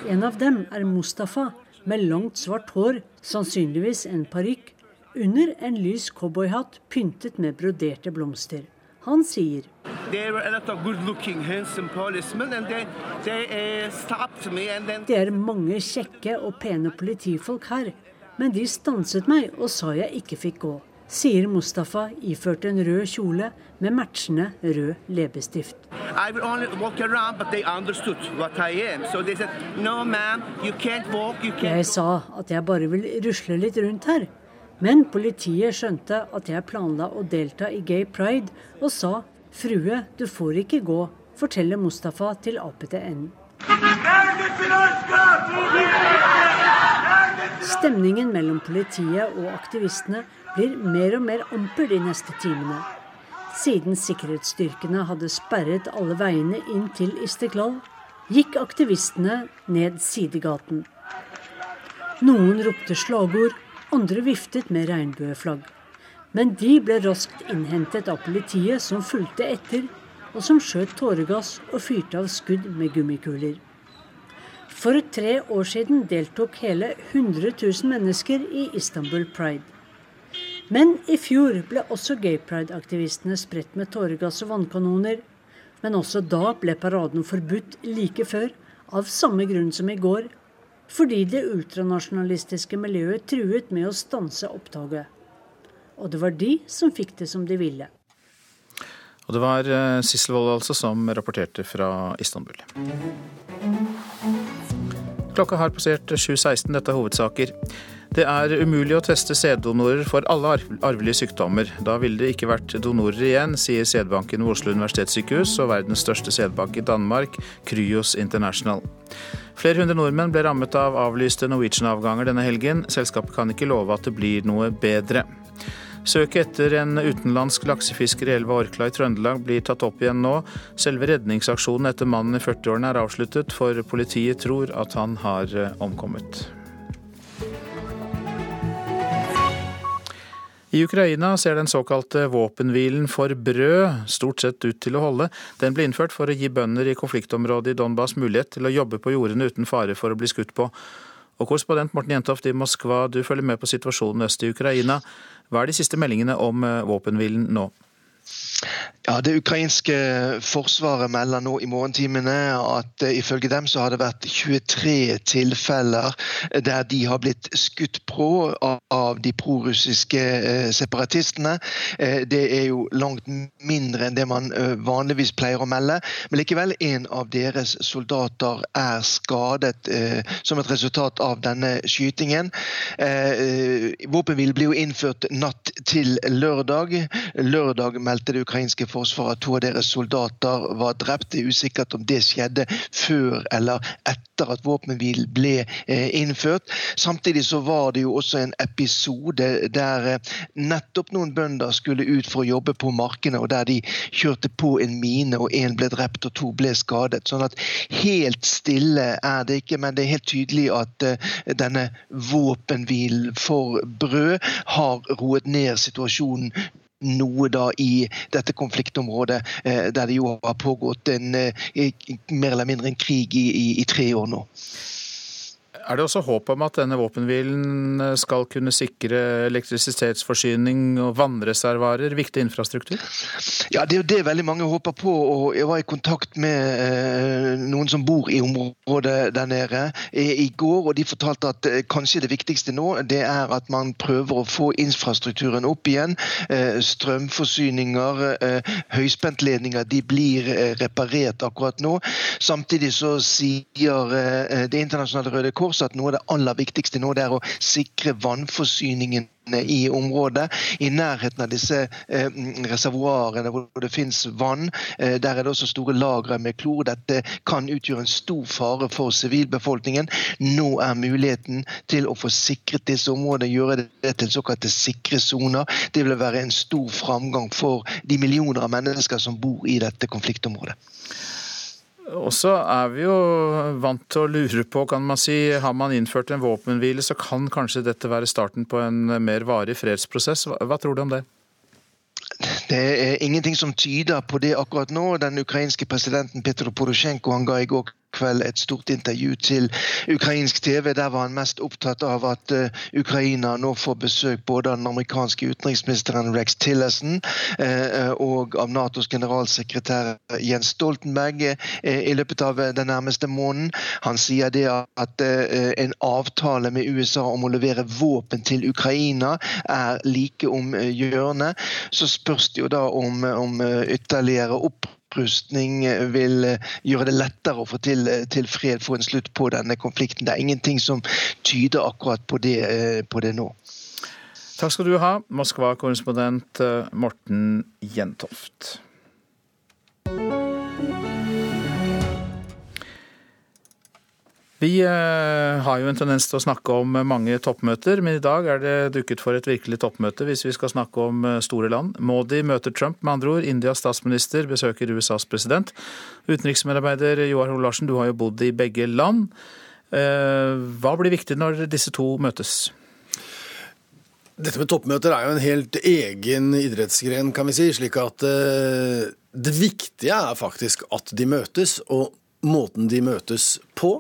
en av dem er Mustafa, med langt svart hår, sannsynligvis en parykk, under en lys cowboyhatt pyntet med broderte blomster. Han sier Det er mange kjekke og pene politifolk her, men de stanset meg og sa jeg ikke fikk gå sier Mustafa iført en rød kjole med matchende rød leppestift. Jeg sa at jeg bare vil rusle litt rundt her. Men politiet skjønte at jeg planla å delta i Gay Pride, og sa 'frue, du får ikke gå', forteller Mustafa til APTN. Stemningen mellom politiet og aktivistene blir mer og mer amper de neste timene. Siden sikkerhetsstyrkene hadde sperret alle veiene inn til Istiklal, gikk aktivistene ned sidegaten. Noen ropte slagord, andre viftet med regnbueflagg. Men de ble raskt innhentet av politiet, som fulgte etter, og som skjøt tåregass og fyrte av skudd med gummikuler. For tre år siden deltok hele 100 000 mennesker i Istanbul Pride. Men i fjor ble også gay pride-aktivistene spredt med tåregass og vannkanoner. Men også da ble paraden forbudt like før, av samme grunn som i går. Fordi det ultranasjonalistiske miljøet truet med å stanse opptoget. Og det var de som fikk det som de ville. Og det var eh, Sissel Wold altså som rapporterte fra Istanbul. Klokka har passert 7.16. Dette er hovedsaker. Det er umulig å teste sæddonorer for alle arvelige sykdommer. Da ville det ikke vært donorer igjen, sier sædbanken ved Oslo universitetssykehus og verdens største sædbank i Danmark, Kryos International. Flere hundre nordmenn ble rammet av avlyste Norwegian-avganger denne helgen. Selskapet kan ikke love at det blir noe bedre. Søket etter en utenlandsk laksefisker i elva Orkla i Trøndelag blir tatt opp igjen nå. Selve redningsaksjonen etter mannen i 40-årene er avsluttet, for politiet tror at han har eh, omkommet. I Ukraina ser den såkalte våpenhvilen for brød stort sett ut til å holde. Den ble innført for å gi bønder i konfliktområdet i Donbas mulighet til å jobbe på jordene uten fare for å bli skutt på. Og korrespondent Morten Jentoft i Moskva, du følger med på situasjonen øst i Ukraina. Hva er de siste meldingene om eh, våpenhvilen nå? Ja, Det ukrainske forsvaret melder nå i morgentimene at uh, ifølge dem så har det vært 23 tilfeller der de har blitt skutt på av, de prorussiske uh, separatistene. Uh, det er jo langt mindre enn det man vanligvis pleier å melde. Men likevel, en av deres soldater er skadet som et resultat av denne skytingen. Våpenhvile blir jo innført natt til lørdag. Lørdag meldte det ukrainske forsvaret at to av deres soldater var drept. Det er usikkert om det skjedde før eller etter at våpenhvilen ble eh, innført. Samtidig så var det jo også en episode der eh, nettopp noen bønder skulle ut for å jobbe på markene, og der de kjørte på en mine, og én ble drept og to ble skadet. Sånn at helt stille er det ikke, men det er helt tydelig at eh, denne våpenhvilen for brød har roet ned situasjonen noe da i dette konfliktområdet, der det jo har pågått en, mer eller mindre en krig i, i, i tre år nå. Er det også håp om at denne våpenhvilen skal kunne sikre elektrisitetsforsyning og vannreservoarer, viktig infrastruktur? Ja, Det er jo det veldig mange håper på. og Jeg var i kontakt med eh, noen som bor i området der nede i, i går, og de fortalte at eh, kanskje det viktigste nå det er at man prøver å få infrastrukturen opp igjen. Eh, strømforsyninger, eh, høyspentledninger, de blir eh, reparert akkurat nå. Samtidig så sier eh, Det internasjonale Røde Kors at noe av det aller viktigste nå det er å sikre vannforsyningen i området, i nærheten av disse eh, reservoarene hvor det finnes vann. Eh, der er det også store lagre med klor. Dette kan utgjøre en stor fare for sivilbefolkningen. Nå er muligheten til å få sikret disse områdene, gjøre det til såkalte sikre soner. Det vil være en stor framgang for de millioner av mennesker som bor i dette konfliktområdet. Og så er vi jo vant til å lure på, kan man si, har man innført en våpenhvile, så kan kanskje dette være starten på en mer varig fredsprosess. Hva, tror du om det? Det er ingenting som tyder på det akkurat nå. Den ukrainske presidenten Petro Porosjenko han ga i går kveld et stort intervju til ukrainsk TV. Der var han mest opptatt av at uh, Ukraina nå får besøk både av den amerikanske utenriksministeren Rex Tillerson uh, og av Natos generalsekretær Jens Stoltenberg i løpet av den nærmeste måneden. Han sier det at en avtale med USA om å levere våpen til Ukraina er like om hjørnet. Så spørs det jo da om, om ytterligere opp opprustning vil eh, gjøre det lettere å få til, eh, til, fred, få en slutt på denne konflikten. Det er ingenting som tyder akkurat på det, eh, på det nå. Takk skal du ha, Moskva-korrespondent Morten Jentoft. Vi eh, har jo en tendens til å snakke om mange toppmøter, men i dag er det dukket for et virkelig toppmøte hvis vi skal snakke om eh, store land. Modi møter Trump, med andre ord. Indias statsminister besøker USAs president. Utenriksmedarbeider Joar Hoel Larsen, du har jo bodd i begge land. Eh, hva blir viktig når disse to møtes? Dette med toppmøter er jo en helt egen idrettsgren, kan vi si. slik at det viktige er faktisk at de møtes. og måten de møtes på.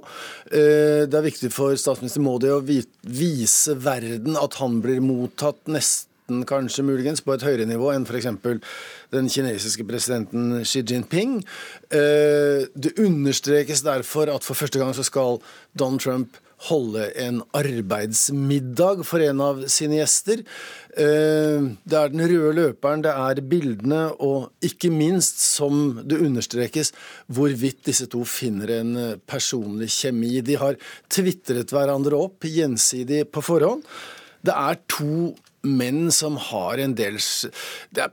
Eh, det er viktig for statsminister Modi å vise verden at han blir mottatt nesten kanskje muligens på et høyere nivå enn f.eks. den kinesiske presidenten Xi Jinping. Eh, det understrekes derfor at for første gang så skal Donald Trump holde en arbeidsmiddag for en av sine gjester. Eh, det er den røde løperen, det er bildene, og ikke minst, som det understrekes, hvorvidt disse to finner en personlig kjemi. De har tvitret hverandre opp gjensidig på forhånd. Det er to menn som har en del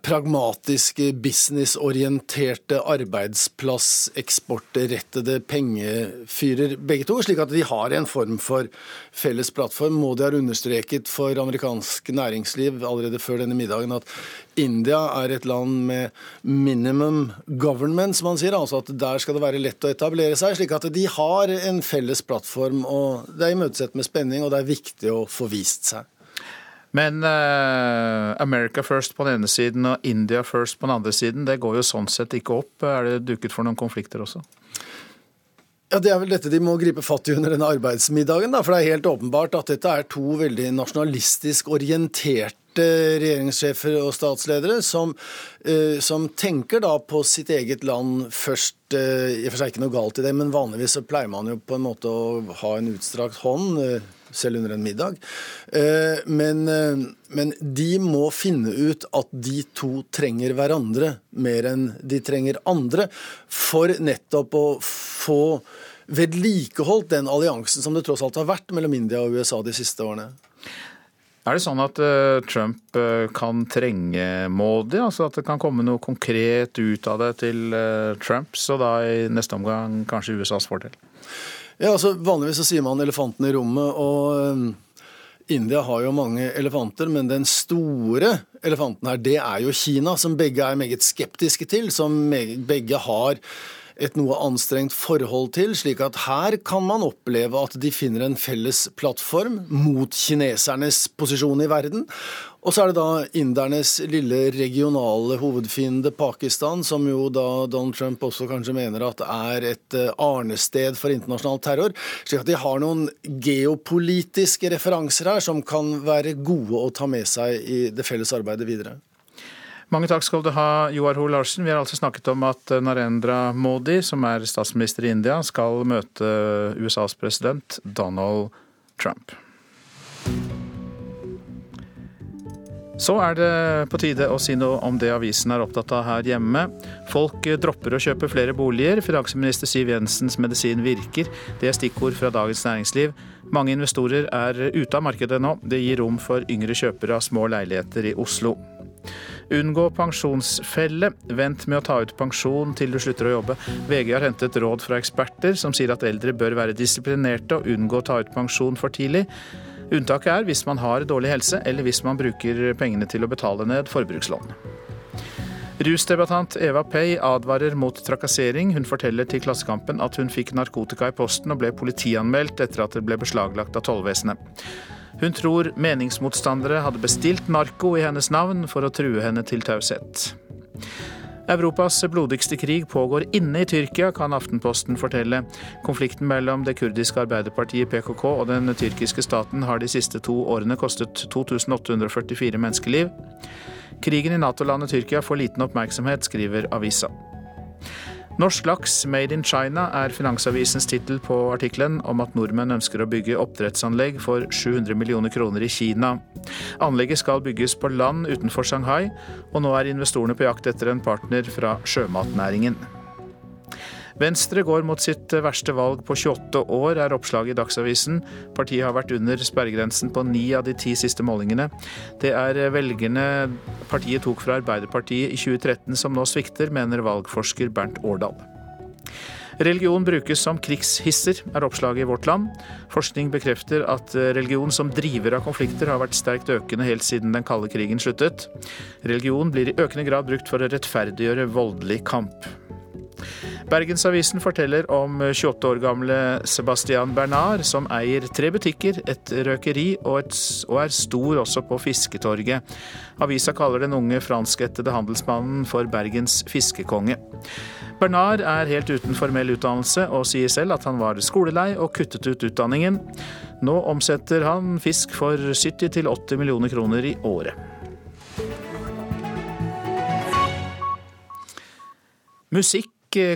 pragmatiske, businessorienterte, arbeidsplasseksportrettede pengefyrer, begge to. Slik at de har en form for felles plattform. Modi har understreket for amerikansk næringsliv allerede før denne middagen at India er et land med minimum government, som man sier. Altså at der skal det være lett å etablere seg. Slik at de har en felles plattform. og Det er imøtesett med spenning, og det er viktig å få vist seg. Men uh, America first på den ene siden og India first på den andre siden, det går jo sånn sett ikke opp. Er det duket for noen konflikter også? Ja, Det er vel dette de må gripe fatt i under denne arbeidsmiddagen. Da, for det er helt åpenbart at dette er to veldig nasjonalistisk orienterte regjeringssjefer og statsledere som, uh, som tenker da på sitt eget land først. Uh, I og for seg ikke noe galt i det, men vanligvis så pleier man jo på en måte å ha en utstrakt hånd. Selv under en middag. Eh, men, eh, men, de må finne ut at de to trenger hverandre mer enn de trenger andre, for nettopp å få vedlikeholdt den alliansen som det tross alt har vært mellom India og USA de siste årene. Er det sånn at uh, Trump kan trenge Modi, altså at det kan komme noe konkret ut av det til Trump, så da i neste omgang kanskje USAs fordel? Ja, altså Vanligvis så sier man elefanten i rommet, og um, India har jo mange elefanter, men den store elefanten her, det er jo Kina, som begge er meget skeptiske til. Som begge har et noe anstrengt forhold til, slik at her kan man oppleve at de finner en felles plattform mot kinesernes posisjon i verden. Og så er det da indernes lille regionale hovedfiende Pakistan, som jo da Donald Trump også kanskje mener at er et eh, arnested for internasjonal terror. Slik at de har noen geopolitiske referanser her som kan være gode å ta med seg i det felles arbeidet videre. Mange takk skal du ha, Joar Ho Larsen. Vi har altså snakket om at Narendra Modi, som er statsminister i India, skal møte USAs president Donald Trump. Så er det på tide å si noe om det avisen er opptatt av her hjemme. Folk dropper å kjøpe flere boliger. Finansminister Siv Jensens medisin virker. Det er stikkord fra Dagens Næringsliv. Mange investorer er ute av markedet nå. Det gir rom for yngre kjøpere av små leiligheter i Oslo. Unngå pensjonsfelle. Vent med å ta ut pensjon til du slutter å jobbe. VG har hentet råd fra eksperter som sier at eldre bør være disiplinerte og unngå å ta ut pensjon for tidlig. Unntaket er hvis man har dårlig helse, eller hvis man bruker pengene til å betale ned forbrukslån. Rusdebattant Eva Pei advarer mot trakassering. Hun forteller til Klassekampen at hun fikk narkotika i posten og ble politianmeldt etter at det ble beslaglagt av tollvesenet. Hun tror meningsmotstandere hadde bestilt narko i hennes navn for å true henne til taushet. Europas blodigste krig pågår inne i Tyrkia, kan Aftenposten fortelle. Konflikten mellom det kurdiske arbeiderpartiet PKK og den tyrkiske staten har de siste to årene kostet 2844 menneskeliv. Krigen i Nato-landet Tyrkia får liten oppmerksomhet, skriver avisa. Norsk laks made in China er Finansavisens tittel på artikkelen om at nordmenn ønsker å bygge oppdrettsanlegg for 700 millioner kroner i Kina. Anlegget skal bygges på land utenfor Shanghai, og nå er investorene på jakt etter en partner fra sjømatnæringen. Venstre går mot sitt verste valg på 28 år, er oppslaget i Dagsavisen. Partiet har vært under sperregrensen på ni av de ti siste målingene. Det er velgerne partiet tok fra Arbeiderpartiet i 2013 som nå svikter, mener valgforsker Bernt Årdal. Religion brukes som krigshisser, er oppslaget i Vårt Land. Forskning bekrefter at religion som driver av konflikter har vært sterkt økende helt siden den kalde krigen sluttet. Religion blir i økende grad brukt for å rettferdiggjøre voldelig kamp. Bergensavisen forteller om 28 år gamle Sebastian Bernard, som eier tre butikker, et røkeri og, et, og er stor også på Fisketorget. Avisa kaller den unge franskættede handelsmannen for Bergens fiskekonge. Bernard er helt uten formell utdannelse og sier selv at han var skolelei og kuttet ut utdanningen. Nå omsetter han fisk for 70-80 millioner kroner i året. Musikk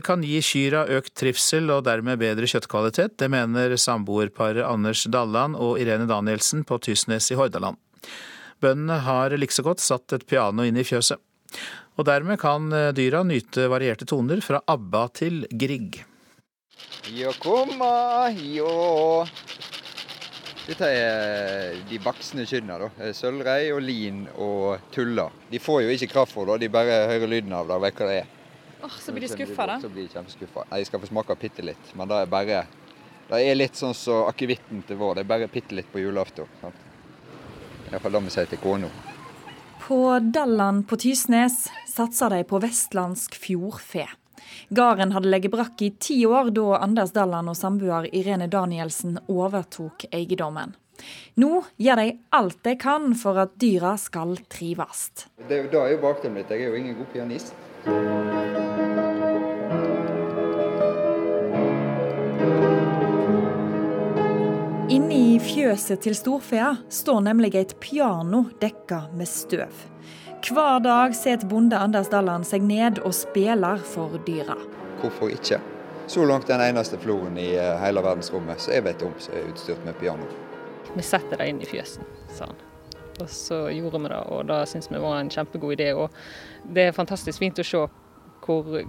kan gi kyrne økt trivsel og dermed bedre kjøttkvalitet. Det mener samboerparet Anders Dalland og Irene Danielsen på Tysnes i Hordaland. Bøndene har likså godt satt et piano inn i fjøset. Og dermed kan dyra nyte varierte toner fra ABBA til Grieg. Dette er de voksne kyrne. da. Sølvrei og lin og tulla. De får jo ikke kraft for det, de bare hører lyden av det og vet hva det er. Oh, så blir de skuffa, da? Så blir de kjempeskuffa. Jeg skal få smake bitte litt, men det er bare Det er litt sånn som så akevitten til vår. Det er bare bitte litt på julaften. sant? Iallfall det vi sier til kona. På Dalland på Tysnes satser de på vestlandsk fjordfe. Gården hadde ligget brakk i ti år da Anders Dalland og samboer Irene Danielsen overtok eiendommen. Nå gjør de alt de kan for at dyra skal trives. Det, det er jo bakgrunnen mitt. Jeg er jo ingen god pianist. Inne i fjøset til storfea står nemlig et piano dekka med støv. Hver dag setter bonde Anders Dalland seg ned og spiller for dyra. Hvorfor ikke? Så langt den eneste floen i eh, hele verdensrommet som jeg vet om som er utstyrt med piano. Vi setter det inn i fjøsen, sa han. Og så gjorde vi det, og det syns vi var en kjempegod idé. Og det er fantastisk fint å se hvor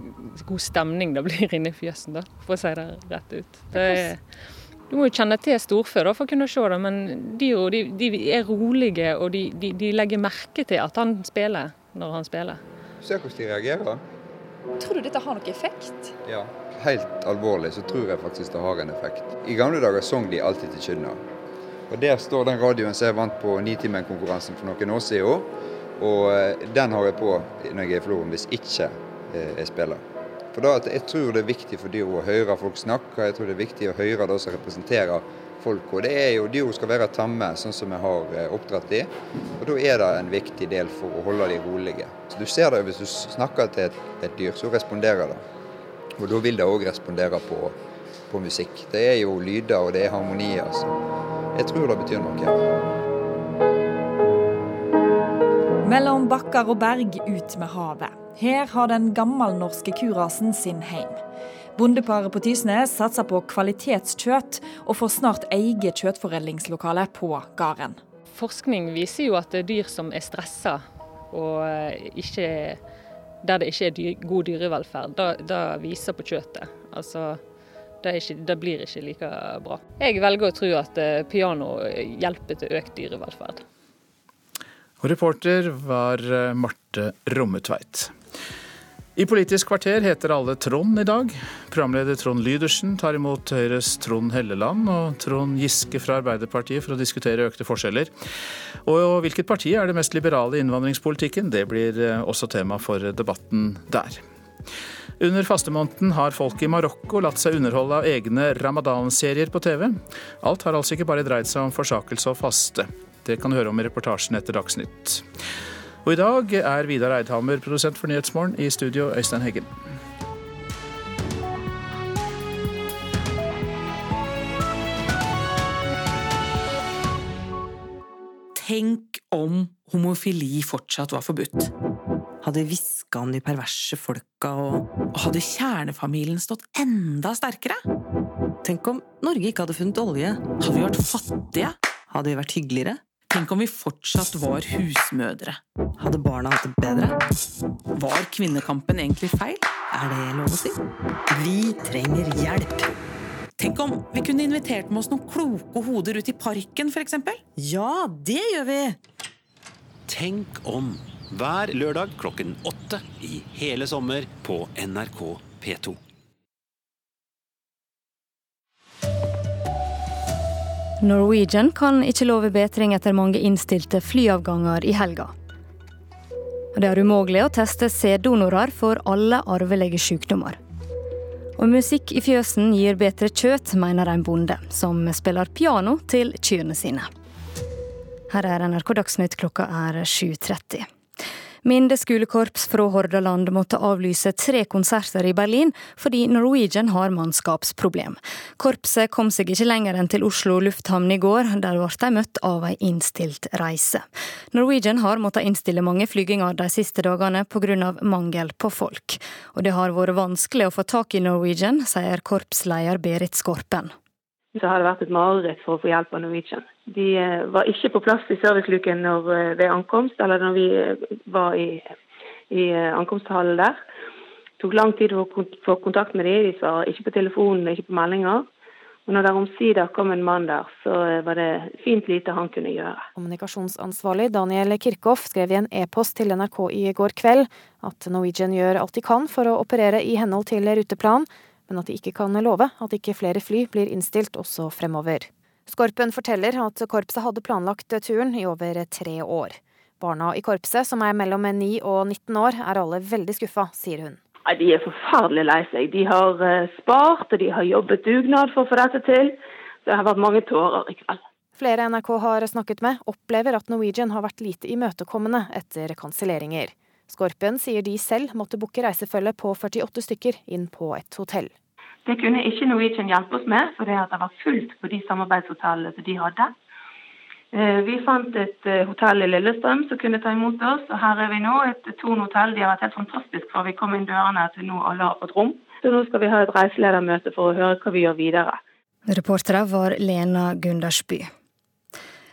god stemning det blir inne i fjøsen, da, for å si det rett ut. Det er, du må jo kjenne til storfe for å kunne se det, men dyra de, de, er rolige og de, de, de, legger merke til at han spiller når han spiller. Se hvordan de reagerer. Tror du dette har noen effekt? Ja, helt alvorlig så tror jeg faktisk det har en effekt. I gamle dager sang de alltid til kynna. Og Der står den radioen som jeg vant på Nitimen-konkurransen for noen år siden. Og den har jeg på når jeg er i Floren hvis ikke jeg spiller. For da, Jeg tror det er viktig for dyr å høre folk snakke, jeg tror det er viktig å høre det som representerer folk. Og det er jo Dyr skal være tamme, sånn som vi har eh, oppdratt de. Og Da er det en viktig del for å holde de rolige. Så Du ser det hvis du snakker til et, et dyr, så responderer det. Og da vil det òg respondere på, på musikk. Det er jo lyder og det er harmonier. Altså. jeg tror det betyr noe. Mellom bakker og berg ut med havet. Her har den gammelnorske kurasen sin heim. Bondeparet på Tysnes satser på kvalitetskjøtt, og får snart eget kjøttforedlingslokale på gården. Forskning viser jo at det er dyr som er stressa, og eh, ikke, der det ikke er dyr, god dyrevelferd, da, da viser på kjøttet. Altså, det, ikke, det, blir ikke like bra. Jeg velger å tro at eh, piano hjelper til økt dyrevelferd. Og reporter var eh, Marte Rommetveit. I Politisk kvarter heter alle Trond i dag. Programleder Trond Lydersen tar imot Høyres Trond Helleland og Trond Giske fra Arbeiderpartiet for å diskutere økte forskjeller. Og hvilket parti er det mest liberale i innvandringspolitikken? Det blir eh, også tema for debatten der. Under fastemåneden har folk i Marokko latt seg underholde av egne ramadan-serier på TV. Alt har altså ikke bare dreid seg om forsakelse og faste. Det kan du høre om i reportasjen etter Dagsnytt. Og i dag er Vidar Eidhammer produsent for Nyhetsmorgen, i studio Øystein Heggen. Tenk om homofili fortsatt var forbudt. Hadde hviska om de perverse folka, og, og hadde kjernefamilien stått enda sterkere? Tenk om Norge ikke hadde funnet olje. Hadde vi vært fattige? Hadde vi vært hyggeligere? Tenk om vi fortsatt var husmødre. Hadde barna hatt det bedre? Var kvinnekampen egentlig feil? Er det lov å si? Vi trenger hjelp. Tenk om vi kunne invitert med oss noen kloke hoder ut i parken, f.eks.? Ja, det gjør vi! Tenk om. Hver lørdag klokken åtte i hele sommer på NRK P2. Norwegian kan ikke love bedring etter mange innstilte flyavganger i helga. Det er umulig å teste sæddonorer for alle arvelige sykdommer. Og musikk i fjøsen gir bedre kjøtt, mener en bonde, som spiller piano til kyrne sine. Her er NRK Dagsnytt, klokka er 7.30. Minde skolekorps fra Hordaland måtte avlyse tre konserter i Berlin fordi Norwegian har mannskapsproblem. Korpset kom seg ikke lenger enn til Oslo lufthavn i går, der ble de møtt av ei innstilt reise. Norwegian har måttet innstille mange flyginger de siste dagene pga. mangel på folk. Og det har vært vanskelig å få tak i Norwegian, sier korpsleder Berit Skorpen så har det vært et mareritt for å få hjelp av Norwegian. De eh, var ikke på plass i serviceluken eh, ved ankomst, eller når vi eh, var i, i ankomsthallen der. Det tok lang tid å få kontakt med dem. De svarer ikke på telefonen, ikke på meldinger. Og når det omsider kom en mann der, så var det fint lite han kunne gjøre. Kommunikasjonsansvarlig Daniel Kirchhoff skrev i en e-post til NRK i går kveld at Norwegian gjør alt de kan for å operere i henhold til ruteplan, men at de ikke kan love at ikke flere fly blir innstilt også fremover. Skorpen forteller at korpset hadde planlagt turen i over tre år. Barna i korpset, som er mellom 9 og 19 år, er alle veldig skuffa, sier hun. De er forferdelig lei seg. De har eh, spart og de har jobbet dugnad for å få dette til. Det har vært mange tårer i kveld. Flere NRK har snakket med, opplever at Norwegian har vært lite imøtekommende etter kanselleringer. Skorpen sier de selv måtte booke reisefølge på 48 stykker inn på et hotell. Det kunne ikke Norwegian hjelpe oss med, for det var fullt på de samarbeidshotellene som de hadde. Eh, vi fant et eh, hotell i Lillestrøm som kunne ta imot oss, og her er vi nå. Et Thon hotell. De har vært helt fantastisk fra vi kom inn dørene til nå alle har fått rom. Så nå skal vi ha et reiseledermøte for å høre hva vi gjør videre. Reportere var Lena Gundersby.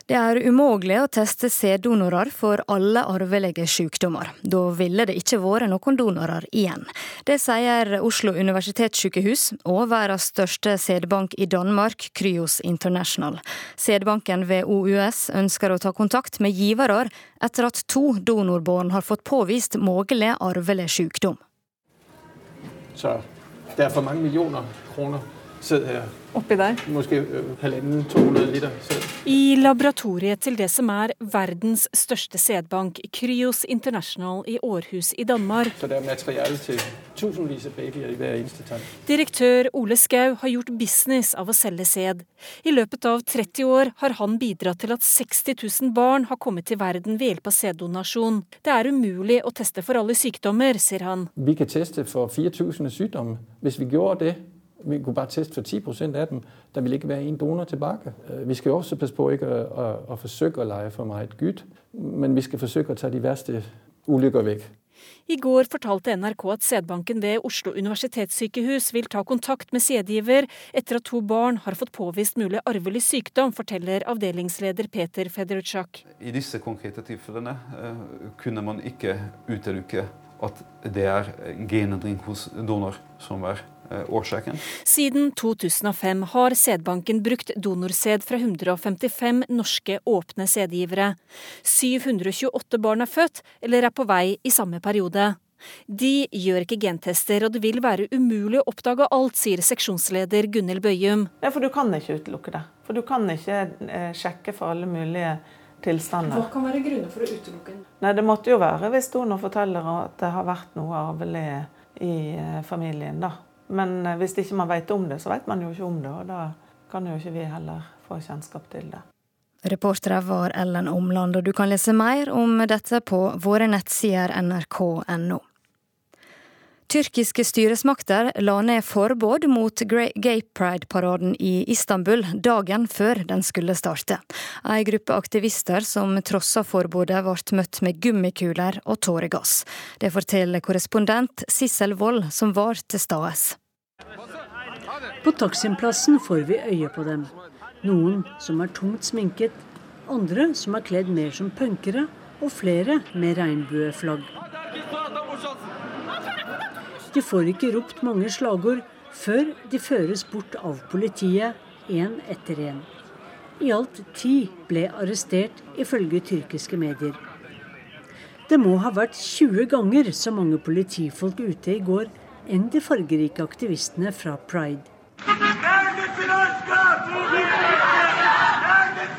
Det er umulig å teste sæddonorer for alle arvelige sykdommer. Da ville det ikke vært noen donorer igjen. Det sier Oslo universitetssykehus og verdens største sædbank i Danmark, Kryos International. Sædbanken ved OUS ønsker å ta kontakt med givere etter at to donorbarn har fått påvist mulig arvelig sykdom. Så det er for mange millioner kroner Oppi der? Måske halvannen 200 liter. I laboratoriet til det som er verdens største sædbank, Kryos International i Århus i Danmark. Så det er materiale til tusenvis av babyer i hver eneste tann. Direktør Ole Skau har gjort business av å selge sæd. I løpet av 30 år har han bidratt til at 60 000 barn har kommet til verden ved hjelp av sæddonasjon. Det er umulig å teste for alle sykdommer, sier han. Vi kan teste for 4000 sykdommer. Hvis vi gjorde det, vi kunne bare teste for 10% av dem. Der vil ikke være en donor tilbake. Øh, vi skal også passe på ikke å, å, å forsøke å leie for meget gutt, men vi skal forsøke å ta de verste ulykker vekk. I går fortalte NRK at sædbanken ved Oslo universitetssykehus vil ta kontakt med sædgiver etter at to barn har fått påvist mulig arvelig sykdom, forteller avdelingsleder Peter Federutschak. I disse konkrete tilfellene eh, kunne man ikke utelukke at det er genendring hos donor som er Eh, årsaken. Siden 2005 har sædbanken brukt donorsæd fra 155 norske åpne sædgivere. 728 barn er født eller er på vei i samme periode. De gjør ikke gentester, og det vil være umulig å oppdage alt, sier seksjonsleder Gunhild Bøyum. Ja, for du kan ikke utelukke det. For du kan ikke eh, sjekke for alle mulige tilstander. Hva kan være grunner for å utelukke den? Nei, Det måtte jo være hvis donor forteller at det har vært noe arvelig i eh, familien. da. Men eh, hvis ikke man vet om det, så vet man jo ikke om det. Og da kan jo ikke vi heller få kjennskap til det. Reportere var Ellen Omland, og du kan lese mer om dette på våre nettsider nrk.no. Tyrkiske styresmakter la ned forbud mot Gay Pride-paraden i Istanbul dagen før den skulle starte. Ei gruppe aktivister som trossa forbudet, ble møtt med gummikuler og tåregass. Det forteller korrespondent Sissel Wold, som var til stades. På Taksimplassen får vi øye på dem. Noen som er tungt sminket, andre som er kledd mer som punkere, og flere med regnbueflagg. De får ikke ropt mange slagord før de føres bort av politiet, én etter én. I alt ti ble arrestert, ifølge tyrkiske medier. Det må ha vært 20 ganger så mange politifolk ute i går enn de fargerike aktivistene fra Pride.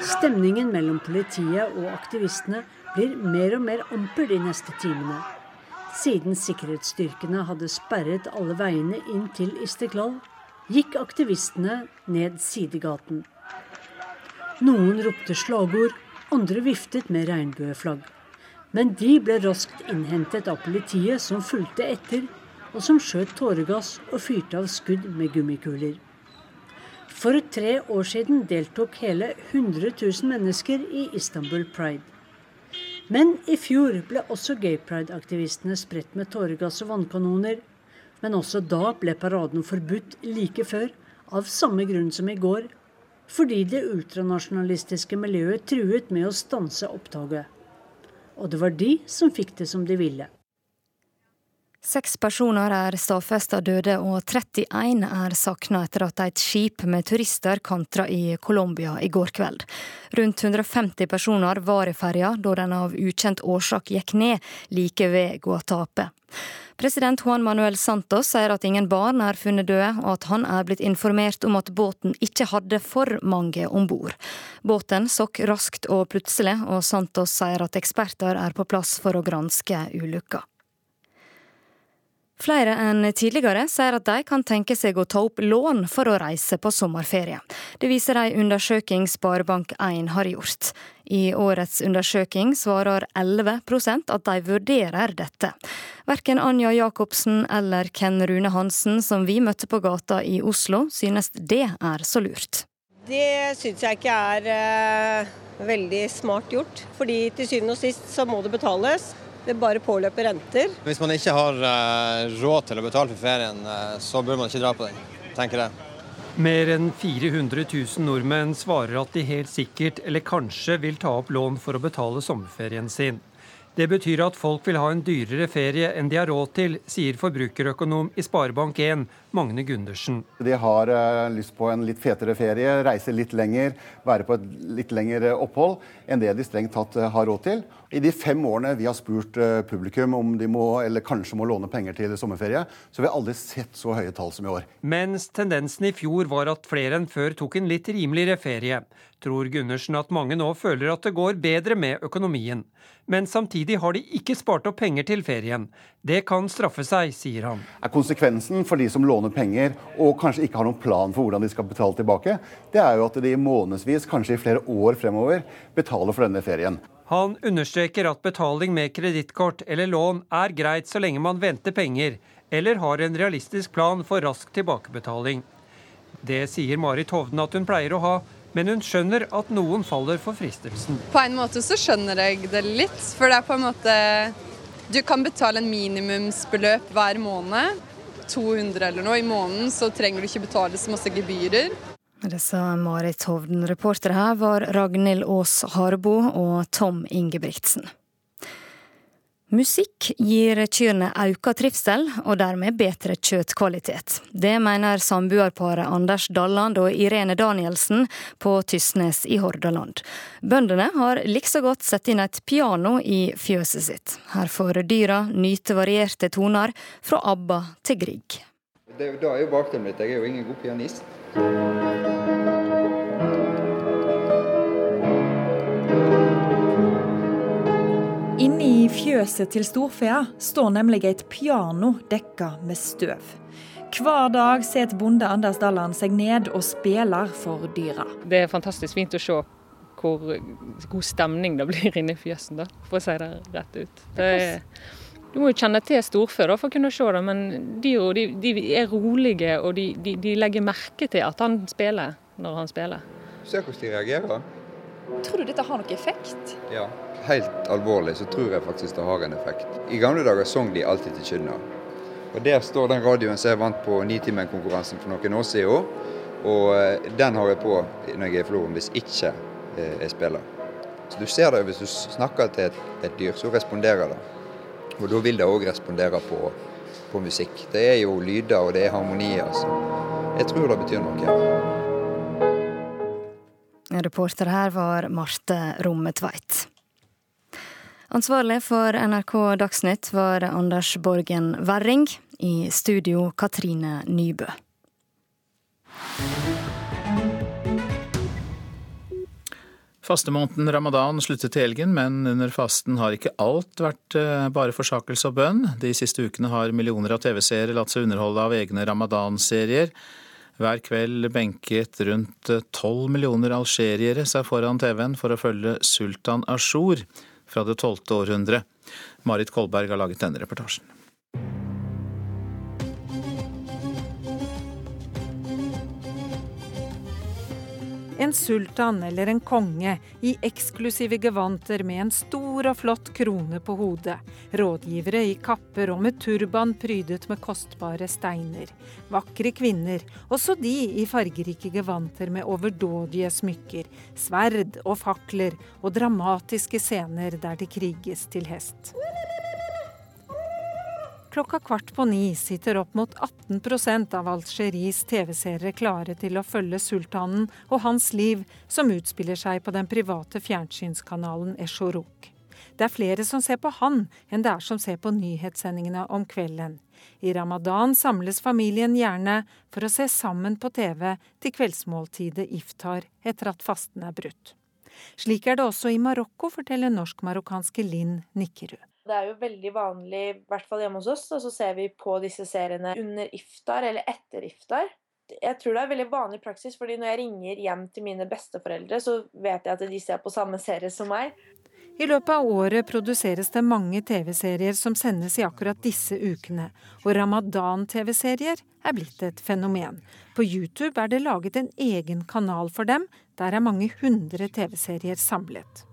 Stemningen mellom politiet og aktivistene blir mer og mer amper de neste timene. Siden sikkerhetsstyrkene hadde sperret alle veiene inn til Istiklal, gikk aktivistene ned sidegaten. Noen ropte slagord, andre viftet med regnbueflagg. Men de ble raskt innhentet av politiet, som fulgte etter og som skjøt tåregass og fyrte av skudd med gummikuler. For tre år siden deltok hele 100 000 mennesker i Istanbul Pride. Men i fjor ble også gay pride-aktivistene spredt med tåregass og vannkanoner. Men også da ble paraden forbudt like før, av samme grunn som i går, fordi det ultranasjonalistiske miljøet truet med å stanse opptaket. Og det var de som fikk det som de ville. Seks personer er stadfesta døde og 31 er savna etter at et skip med turister kantra i Colombia i går kveld. Rundt 150 personer var i ferja da den av ukjent årsak gikk ned like ved Guatape. President Juan Manuel Santos sier at ingen barn er funnet døde, og at han er blitt informert om at båten ikke hadde for mange om bord. Båten sokk raskt og plutselig, og Santos sier at eksperter er på plass for å granske ulykka. Flere enn tidligere sier at de kan tenke seg å ta opp lån for å reise på sommerferie. Det viser ei undersøking Sparebank1 har gjort. I årets undersøking svarer 11% at de vurderer dette. Verken Anja Jacobsen eller Ken Rune Hansen, som vi møtte på gata i Oslo, synes det er så lurt. Det syns jeg ikke er uh, veldig smart gjort. Fordi til syvende og sist så må det betales. Det bare påløper renter. Hvis man ikke har uh, råd til å betale for ferien, uh, så bør man ikke dra på den, tenker jeg. Mer enn 400 000 nordmenn svarer at de helt sikkert eller kanskje vil ta opp lån for å betale sommerferien sin. Det betyr at folk vil ha en dyrere ferie enn de har råd til, sier forbrukerøkonom i Sparebank1 Magne Gundersen. De har uh, lyst på en litt fetere ferie, reise litt lenger, være på et litt lengre opphold enn det de strengt tatt har råd til. I de fem årene vi har spurt uh, publikum om de må eller kanskje må låne penger til sommerferie, så har vi aldri sett så høye tall som i år. Mens tendensen i fjor var at flere enn før tok en litt rimeligere ferie, tror Gundersen at mange nå føler at det går bedre med økonomien. Men samtidig har de ikke spart opp penger til ferien. Det kan straffe seg, sier han. Er konsekvensen for de som låner penger og kanskje ikke har noen plan for hvordan de skal betale tilbake, det er jo at de månedsvis, kanskje i flere år fremover, betaler for denne ferien. Han understreker at betaling med kredittkort eller lån er greit så lenge man venter penger, eller har en realistisk plan for rask tilbakebetaling. Det sier Marit Hovden at hun pleier å ha, men hun skjønner at noen faller for fristelsen. På en måte så skjønner jeg det litt, for det er på en måte Du kan betale en minimumsbeløp hver måned. 200 eller noe i måneden, så trenger du ikke betale så masse gebyrer. Det sa Marit Hovden. Reportere her var Ragnhild Aas Harbo og Tom Ingebrigtsen. Musikk gir kyrne auka trivsel, og dermed bedre kjøttkvalitet. Det mener samboerparet Anders Dalland og Irene Danielsen på Tysnes i Hordaland. Bøndene har likså godt satt inn et piano i fjøset sitt. Her får dyra nyte varierte toner, fra ABBA til Grieg. Det, da er jo bakgrunnen mitt. Jeg er jo ingen god pianist. I fjøset til storfea står nemlig et piano dekka med støv. Hver dag setter bonde Anders Dalland seg ned og spiller for dyra. Det er fantastisk fint å se hvor god stemning det blir inne i fjøsen, da, for å si det rett ut. Det er, du må jo kjenne til storfe da, for å kunne se det, men dyra de, de, er rolige og de, de, de legger merke til at han spiller når han spiller. Se hvordan de reagerer. Tror du dette har noen effekt? Ja. Helt alvorlig så tror jeg faktisk det har en effekt. I gamle dager sang de alltid til kynna. Og Der står den radioen som jeg vant på Nitimen-konkurransen for noen år siden. Og eh, den har jeg på når jeg er i Florø hvis ikke eh, jeg spiller. Så Du ser det hvis du snakker til et, et dyr, så responderer det. Og da vil det òg respondere på, på, musikk. Det er jo lyder og det er harmonier. Altså. jeg tror det betyr noe. Reporter her var Marte Romme Tveit. Ansvarlig for NRK Dagsnytt var Anders Borgen Werring. I studio Katrine Nybø. Fastemåneden ramadan sluttet til helgen, men under fasten har ikke alt vært eh, bare forsakelse og bønn. De siste ukene har millioner av TV-seere latt seg underholde av egne ramadan-serier. Hver kveld benket rundt tolv millioner algeriere seg foran TV-en for å følge Sultan Ashur fra det tolvte århundre. Marit Kolberg har laget denne reportasjen. En sultan eller en konge i eksklusive gevanter med en stor og flott krone på hodet. Rådgivere i kapper og med turban prydet med kostbare steiner. Vakre kvinner, også de i fargerike gevanter med overdådige smykker. Sverd og fakler og dramatiske scener der det kriges til hest. Klokka kvart på ni sitter opp mot 18% av Algeries TV-seere klare til å følge sultanen og hans liv, som utspiller seg på den private fjernsynskanalen Eshorok. Det er flere som ser på han enn det er som ser på nyhetssendingene om kvelden. I ramadan samles familien gjerne for å se sammen på TV til kveldsmåltidet iftar etter at fasten er brutt. Slik er det også i Marokko, forteller norsk-marokkanske Linn Nikkerud. Det er jo veldig vanlig, i hvert fall hjemme hos oss, og så ser vi på disse seriene under iftar eller etter iftar. Jeg tror det er veldig vanlig praksis, fordi når jeg ringer hjem til mine besteforeldre, så vet jeg at de ser på samme serie som meg. I løpet av året produseres det mange TV-serier som sendes i akkurat disse ukene, og ramadan-TV-serier er blitt et fenomen. På YouTube er det laget en egen kanal for dem, der er mange hundre TV-serier samlet.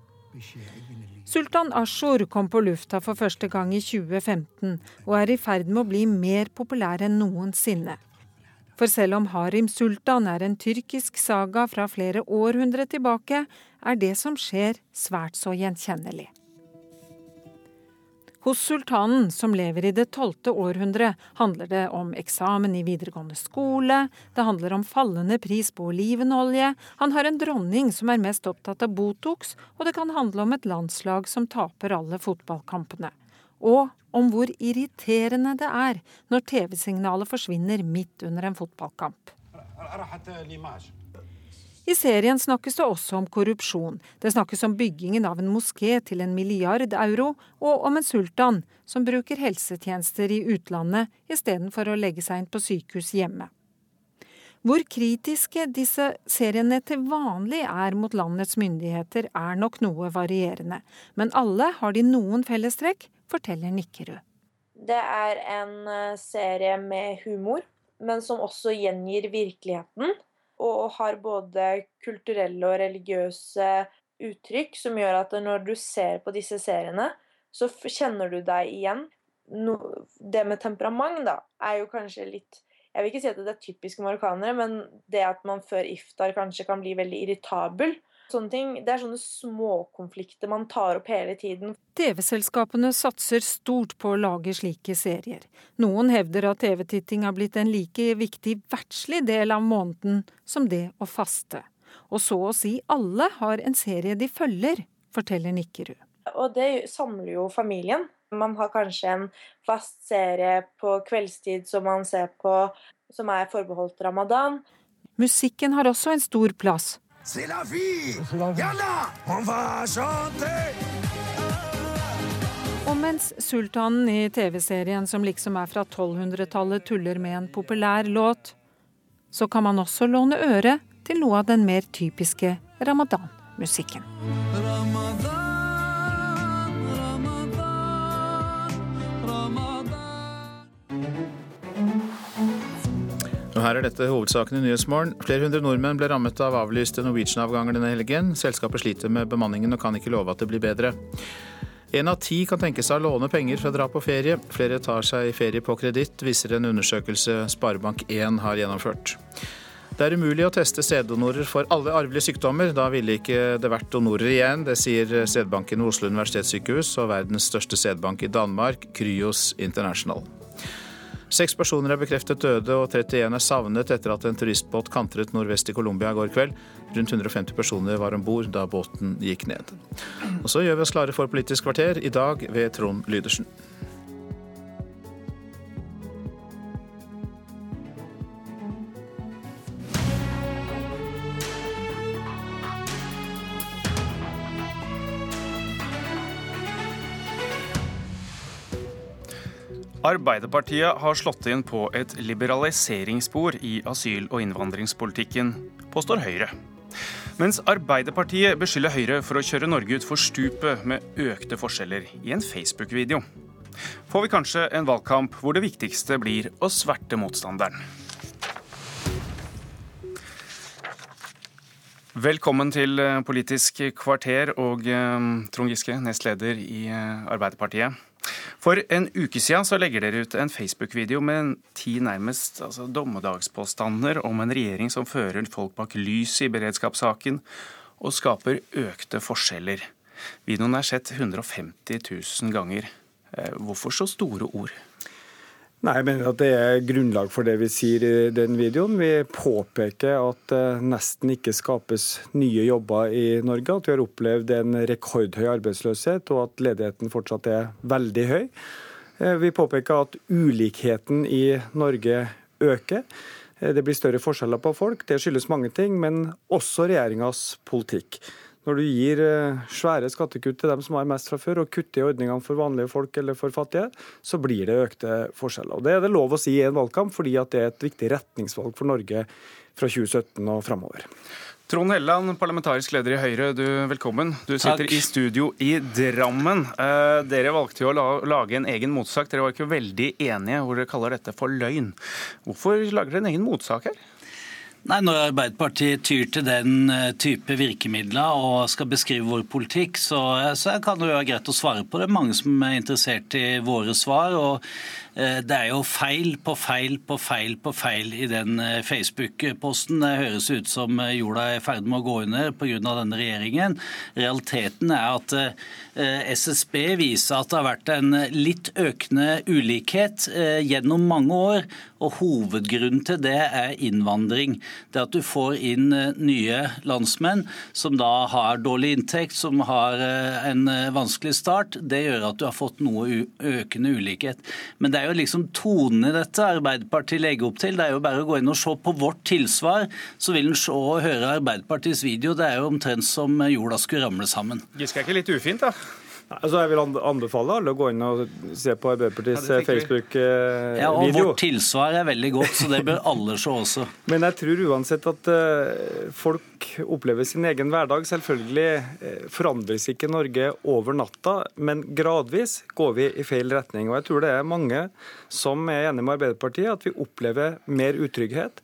Sultan Ashur kom på lufta for første gang i 2015, og er i ferd med å bli mer populær enn noensinne. For selv om Harim Sultan er en tyrkisk saga fra flere århundre tilbake, er det som skjer svært så gjenkjennelig. Hos sultanen, som lever i det tolvte århundre, handler det om eksamen i videregående skole, det handler om fallende pris på olivenolje, han har en dronning som er mest opptatt av Botox, og det kan handle om et landslag som taper alle fotballkampene. Og om hvor irriterende det er når TV-signalet forsvinner midt under en fotballkamp. I serien snakkes det også om korrupsjon. Det snakkes om byggingen av en moské til en milliard euro, og om en sultan som bruker helsetjenester i utlandet istedenfor å legge seg inn på sykehus hjemme. Hvor kritiske disse seriene til vanlig er mot landets myndigheter, er nok noe varierende. Men alle har de noen fellestrekk, forteller Nikkerud. Det er en eh, serie med humor, men som også gjengir virkeligheten og har både kulturelle og religiøse uttrykk som gjør at når du ser på disse seriene, så kjenner du deg igjen. No, det med temperament da, er jo kanskje litt Jeg vil ikke si at det er typisk marokkanere, men det at man før iftar kanskje kan bli veldig irritabel, Sånne ting, Det er sånne småkonflikter man tar opp hele tiden. TV-selskapene satser stort på å lage slike serier. Noen hevder at TV-titting har blitt en like viktig verdslig del av måneden som det å faste. Og så å si alle har en serie de følger, forteller Nikkerud. Og det samler jo familien. Man har kanskje en fast serie på kveldstid som man ser på, som er forbeholdt ramadan. Musikken har også en stor plass. C'est la vie! Yalla! On va chanter! Og mens sultanen i TV-serien som liksom er fra 1200-tallet tuller med en populær låt, så kan man også låne øre til noe av den mer typiske ramadan-musikken. Ramadan. Her er dette hovedsaken i Nyhetsmorgen. Flere hundre nordmenn ble rammet av avlyste Norwegian-avganger denne helgen. Selskapet sliter med bemanningen og kan ikke love at det blir bedre. En av ti kan tenke seg å låne penger for å dra på ferie. Flere tar seg ferie på kreditt, viser en undersøkelse Sparebank1 har gjennomført. Det er umulig å teste sæddonorer for alle arvelige sykdommer. Da ville ikke det vært donorer igjen. Det sier sædbanken ved Oslo universitetssykehus og verdens største sædbank i Danmark, Kryos International. Seks personer er bekreftet døde og 31 er savnet etter at en turistbåt kantret nordvest i Colombia i går kveld. Rundt 150 personer var om bord da båten gikk ned. Og så gjør vi oss klare for Politisk kvarter, i dag ved Trond Lydersen. Arbeiderpartiet har slått inn på et liberaliseringsspor i asyl- og innvandringspolitikken, påstår Høyre. Mens Arbeiderpartiet beskylder Høyre for å kjøre Norge utfor stupet med økte forskjeller i en Facebook-video. Får vi kanskje en valgkamp hvor det viktigste blir å sverte motstanderen. Velkommen til Politisk kvarter og eh, Trond Giske, nestleder i eh, Arbeiderpartiet. For en uke siden så legger dere ut en Facebook-video med ti nærmest altså, dommedagspåstander om en regjering som fører folk bak lyset i beredskapssaken og skaper økte forskjeller. Videoen er sett 150 000 ganger. Eh, hvorfor så store ord? Nei, Jeg mener at det er grunnlag for det vi sier i den videoen. Vi påpeker at det nesten ikke skapes nye jobber i Norge. At vi har opplevd en rekordhøy arbeidsløshet, og at ledigheten fortsatt er veldig høy. Eh, vi påpeker at ulikheten i Norge øker. Eh, det blir større forskjeller på folk. Det skyldes mange ting, men også regjeringas politikk. Når du gir eh, svære skattekutt til dem som har mest fra før, og kutter i ordningene for vanlige folk eller for fattige, så blir det økte forskjeller. Og Det er det lov å si i en valgkamp, fordi det er et viktig retningsvalg for Norge fra 2017 og framover. Trond Helleland, parlamentarisk leder i Høyre, du, velkommen. Du sitter Takk. i studio i Drammen. Eh, dere valgte jo å lage en egen motsak. Dere var ikke veldig enige, hvor dere kaller dette for løgn. Hvorfor lager dere en egen motsak her? Nei, Når Arbeiderpartiet tyr til den eh, type virkemidler og skal beskrive vår politikk, så, så kan det være greit å svare på det. Mange som er interessert i våre svar. og eh, det er jo feil på feil på feil på feil i den eh, Facebook-posten. Det høres ut som jorda er i ferd med å gå under pga. denne regjeringen. Realiteten er at SSB viser at det har vært en litt økende ulikhet gjennom mange år. Og hovedgrunnen til det er innvandring. Det at du får inn eh, nye landsmenn som da har dårlig inntekt, som har eh, en eh, vanskelig start, det gjør at du har fått noe økende ulikhet. Men det er jo liksom tonen i dette Arbeiderpartiet legger opp til. Det er jo bare å gå inn og se på vårt tilsvar, så vil en se og høre Arbeiderpartiets video. Det er jo omtrent som jorda skulle ramle sammen. Giske er ikke litt ufint, da? Altså, jeg vil anbefale alle å gå inn og se på Arbeiderpartiets ja, Facebook-video. Ja, og Vårt tilsvar er veldig godt, så det bør alle se også. Men jeg tror uansett at uh, folk opplever sin egen hverdag. Selvfølgelig uh, forandres ikke Norge over natta, men gradvis går vi i feil retning. Og jeg tror det er mange som er enig med Arbeiderpartiet at vi opplever mer utrygghet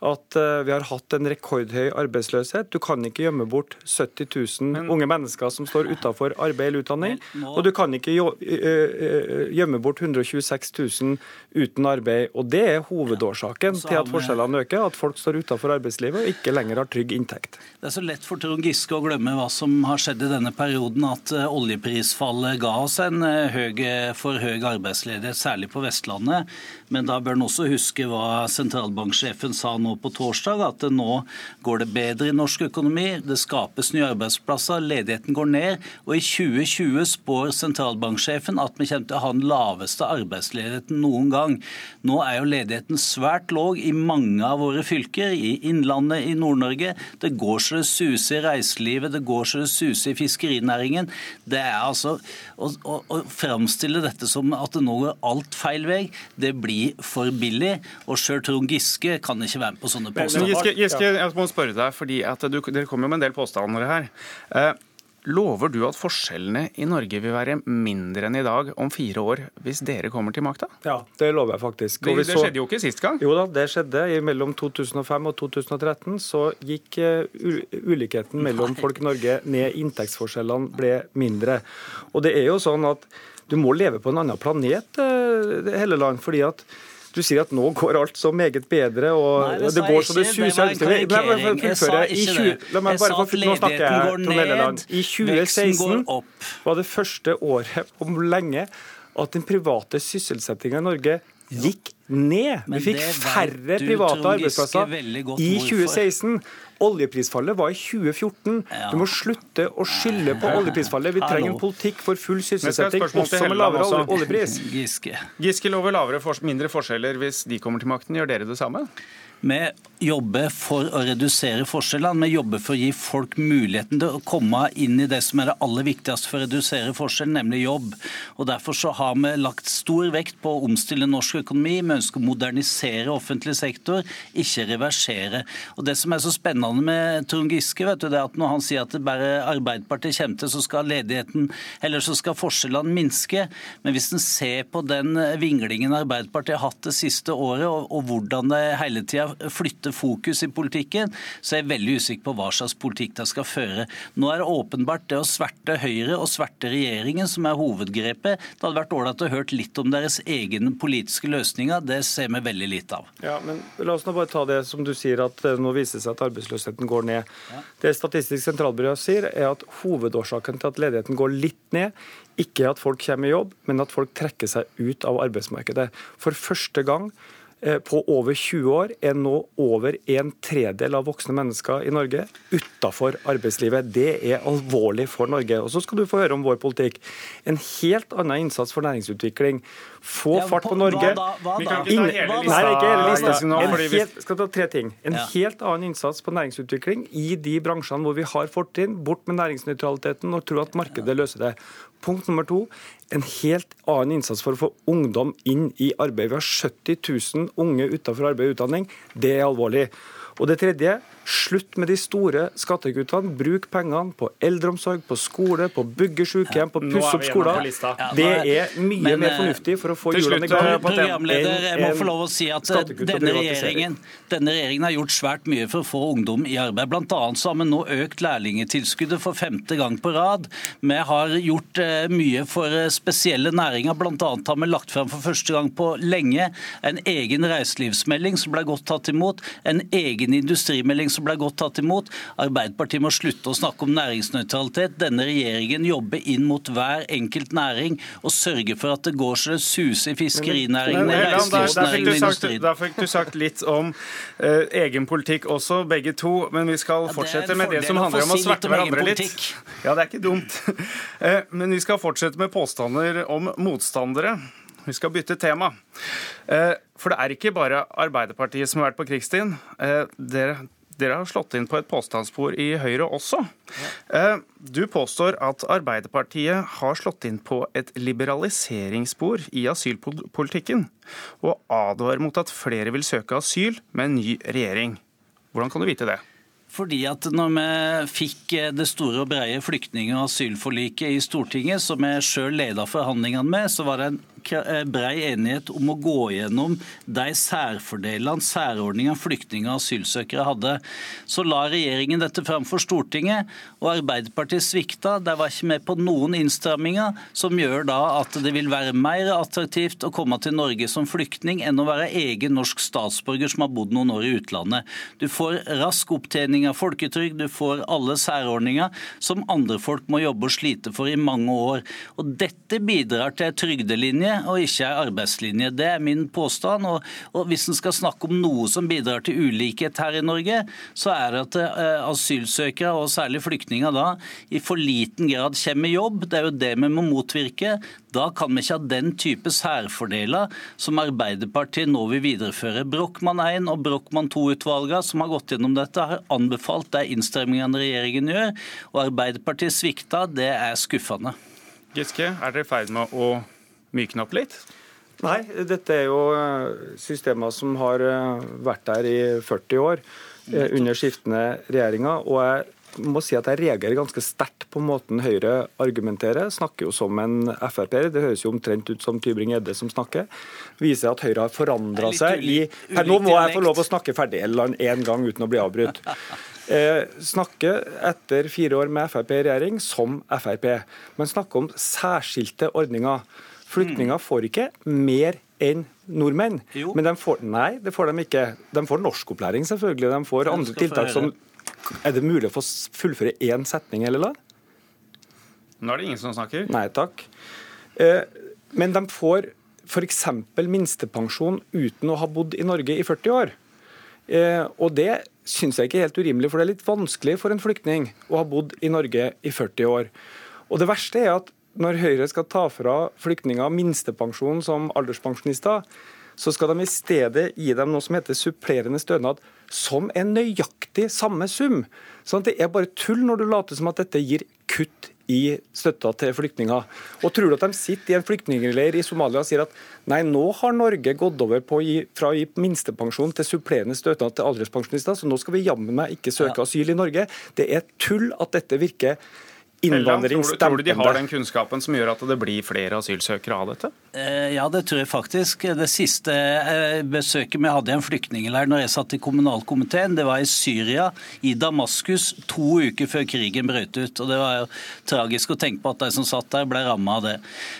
at eh, vi har hatt en rekordhøy arbeidsløshet. Du kan ikke gjemme bort 70 000 Men, unge mennesker som står utafor arbeid eller utdanning. Nå, og du kan ikke gjemme bort 126 000 uten arbeid. Og Det er hovedårsaken ja, til at forskjellene øker, at folk står utafor arbeidslivet og ikke lenger har trygg inntekt. Det er så lett for Trond Giske å glemme hva som har skjedd i denne perioden, at oljeprisfallet ga oss en høy, for høy arbeidsledighet, særlig på Vestlandet. Men da bør en også huske hva sentralbanksjefen sa nå på torsdag, at nå går det bedre i norsk økonomi. Det skapes nye arbeidsplasser, ledigheten går ned. Og i 2020 spår sentralbanksjefen at vi kommer til å ha den laveste arbeidsledigheten noen gang. Nå er jo ledigheten svært låg i mange av våre fylker, i Innlandet, i Nord-Norge. Det går så det suser i reiselivet, det går så det suser i fiskerinæringen. Det er altså Å, å, å framstille dette som at det nå går alt feil vei, det blir for billig. Og sjøl Trond Giske kan ikke være med på sånne påstander. Giske, Giske, jeg må spørre deg, fordi du, Dere kommer med en del påstander her. Eh, Lover du at forskjellene i Norge vil være mindre enn i dag om fire år hvis dere kommer til makta? Ja, det lover jeg faktisk. Det, det, skjedde jo ikke sist gang? Jo da, det skjedde. Mellom 2005 og 2013 så gikk uh, ulikheten mellom folk i Norge ned, inntektsforskjellene ble mindre. Og det er jo sånn at du må leve på en annen planet, hele land, fordi at du sier at nå går alt så meget bedre, og Nei, det, det går så det suser. La meg fullføre. La meg bare få Nå snakker jeg, Trond Helleland. I 2016 var det første året om lenge at den private sysselsettinga i Norge gikk ned. Vi fikk færre private arbeidsplasser i 2016. Oljeprisfallet var i 2014. Du må slutte å skylde på oljeprisfallet. Vi trenger en politikk for full sysselsetting, også med lavere oljepris. Giske. Giske lover lavere, mindre forskjeller hvis de kommer til makten. Gjør dere det samme? Vi jobber for å redusere forskjellene. Vi jobber for å gi folk muligheten til å komme inn i det som er det aller viktigste for å redusere forskjellen, nemlig jobb. Og Derfor så har vi lagt stor vekt på å omstille norsk økonomi. Vi ønsker å modernisere offentlig sektor, ikke reversere. Og Det som er så spennende med Trond Giske, vet du, det er at når han sier at det bare Arbeiderpartiet kommer til, så skal ledigheten, eller så skal forskjellene minske. Men hvis en ser på den vinglingen Arbeiderpartiet har hatt det siste året, og, og hvordan det hele tida flytte fokus i politikken, så er jeg veldig usikker på hva slags politikk de skal føre. Nå er det åpenbart det å sverte Høyre og sverte regjeringen som er hovedgrepet. Det hadde vært ålreit å hørt litt om deres egne politiske løsninger. Det ser vi veldig lite av. Ja, men La oss nå bare ta det som du sier, at nå viser det seg at arbeidsløsheten går ned. Ja. Det Statistisk sentralbyrå sier, er at hovedårsaken til at ledigheten går litt ned, ikke at folk kommer i jobb, men at folk trekker seg ut av arbeidsmarkedet. For første gang Eh, på over 20 år er nå over en tredel av voksne mennesker i Norge utafor arbeidslivet. Det er alvorlig for Norge. Og Så skal du få høre om vår politikk. En helt annen innsats for næringsutvikling. Få ja, fart på Norge. Hva da? Hva da? Vi kan ikke ta hele lista. Nei, ikke hele lista. En helt, skal ta tre ting. En ja. helt annen innsats på næringsutvikling i de bransjene hvor vi har fortrinn. Bort med næringsnøytraliteten og tro at markedet løser det. Punkt nummer to en helt annen innsats for å få ungdom inn i arbeid. Vi har 70 000 unge utenfor arbeid og utdanning. Det er alvorlig. Og det tredje, slutt med de store skattekuttene. Bruk pengene på eldreomsorg, på skole, på å bygge sykehjem, på å pusse opp skoler. Det er mye Men, mer eh, fornuftig for å få hjulene i slutt, gang. eh, programleder, jeg må få lov å si at eh, denne regjeringen, denne regjeringen har gjort svært mye for å få ungdom i arbeid. Blant annet så har vi nå økt lærlingetilskuddet for femte gang på rad. Vi har gjort eh, mye for eh, spesielle næringer. Blant annet har vi lagt frem for første gang på lenge en egen reiselivsmelding som ble godt tatt imot, en egen industrimelding som ble godt tatt imot. Arbeiderpartiet må slutte å snakke om næringsnøytralitet. Denne regjeringen jobber inn mot hver enkelt næring og sørger for at det går så det suser i fiskerinæringen, reiselivsnæringen og industrien. der fikk du sagt litt om eh, egen politikk også, begge to. Men vi skal er fortsette med det som handler om å sverte hverandre litt. politikk. Ja, det er ikke dumt. Eh, men vi skal fortsette med påstander om motstandere. Vi skal bytte tema. Eh, For det er ikke bare Arbeiderpartiet som har vært på krigsstien. Dere, dere har slått inn på et påstandsspor i Høyre også. Ja. Du påstår at Arbeiderpartiet har slått inn på et liberaliseringsspor i asylpolitikken, og advarer mot at flere vil søke asyl med en ny regjering. Hvordan kan du vite det? Fordi at når vi fikk eh, det store og brede flyktning- og asylforliket i Stortinget, som jeg sjøl leda forhandlingene med, så var det en eh, brei enighet om å gå gjennom de særfordelene, særordningene flyktninger og asylsøkere hadde. Så la regjeringen dette fram for Stortinget, og Arbeiderpartiet svikta. De var ikke med på noen innstramminger som gjør da at det vil være mer attraktivt å komme til Norge som flyktning enn å være egen norsk statsborger som har bodd noen år i utlandet. Du får rask opptjening av folketrygd, du får alle særordninger som andre folk må jobbe og slite for i mange år. Og Dette bidrar til en trygdelinje og ikke en arbeidslinje. Det er min påstand. Og, og Hvis en skal snakke om noe som bidrar til ulikhet her i Norge, så er det at eh, asylsøkere, og særlig flyktninger, da, i for liten grad kommer i jobb. Det er jo det vi må motvirke. Da kan vi ikke ha den type særfordeler som Arbeiderpartiet nå vil videreføre. Brochmann 1 og Brochmann 2-utvalgene som har gått gjennom dette, har anbefalt de innstrammingene regjeringen gjør. Og Arbeiderpartiet svikta. Det er skuffende. Giske, er dere i ferd med å mykne opp litt? Nei, dette er jo eh, systemer som har eh, vært der i 40 år eh, under skiftende regjeringer. og jeg må si at jeg reagerer ganske sterkt på måten Høyre argumenterer. Snakker jo som en Frp-er. Det høres jo omtrent ut som Tybring-Gjedde som snakker. Viser at Høyre har forandra seg i Her, Nå må jeg få lov å snakke ferdig en gang uten å bli avbrutt. Eh, snakke etter fire år med Frp i regjering som Frp, men snakke om særskilte ordninger. Flyktninger får ikke mer enn nordmenn. Jo. Men de får, nei, det får de ikke. De får norskopplæring, selvfølgelig. De får andre tiltak som. Er det mulig å få fullføre én setning, eller la? Nå er det ingen som snakker. Nei takk. Eh, Men de får f.eks. minstepensjon uten å ha bodd i Norge i 40 år. Eh, Og det syns jeg ikke er helt urimelig, for det er litt vanskelig for en flyktning å ha bodd i Norge i 40 år. Og det verste er at når Høyre skal ta fra flyktninger minstepensjon som alderspensjonister, så skal de i stedet gi dem noe som heter supplerende stønad, som er nøyaktig samme sum. Sånn at det er bare tull når du later som at dette gir kutt i støtta til flyktninger. Og tror du at de sitter i en flyktningleir i Somalia og sier at nei, nå har Norge gått over på gi, fra å gi minstepensjon til supplerende stønad til alderspensjonister, så nå skal vi jammen meg ikke søke asyl i Norge. Det er tull at dette virker Helland, tror, du, tror du de har den kunnskapen som gjør at det blir flere asylsøkere av dette? Eh, Ja, det tror jeg faktisk. Det siste eh, besøket vi hadde i en flyktningleir når jeg satt i kommunalkomiteen, det var i Syria, i Damaskus, to uker før krigen brøt ut. Og Det var jo tragisk å tenke på at de som satt der, ble ramma av det.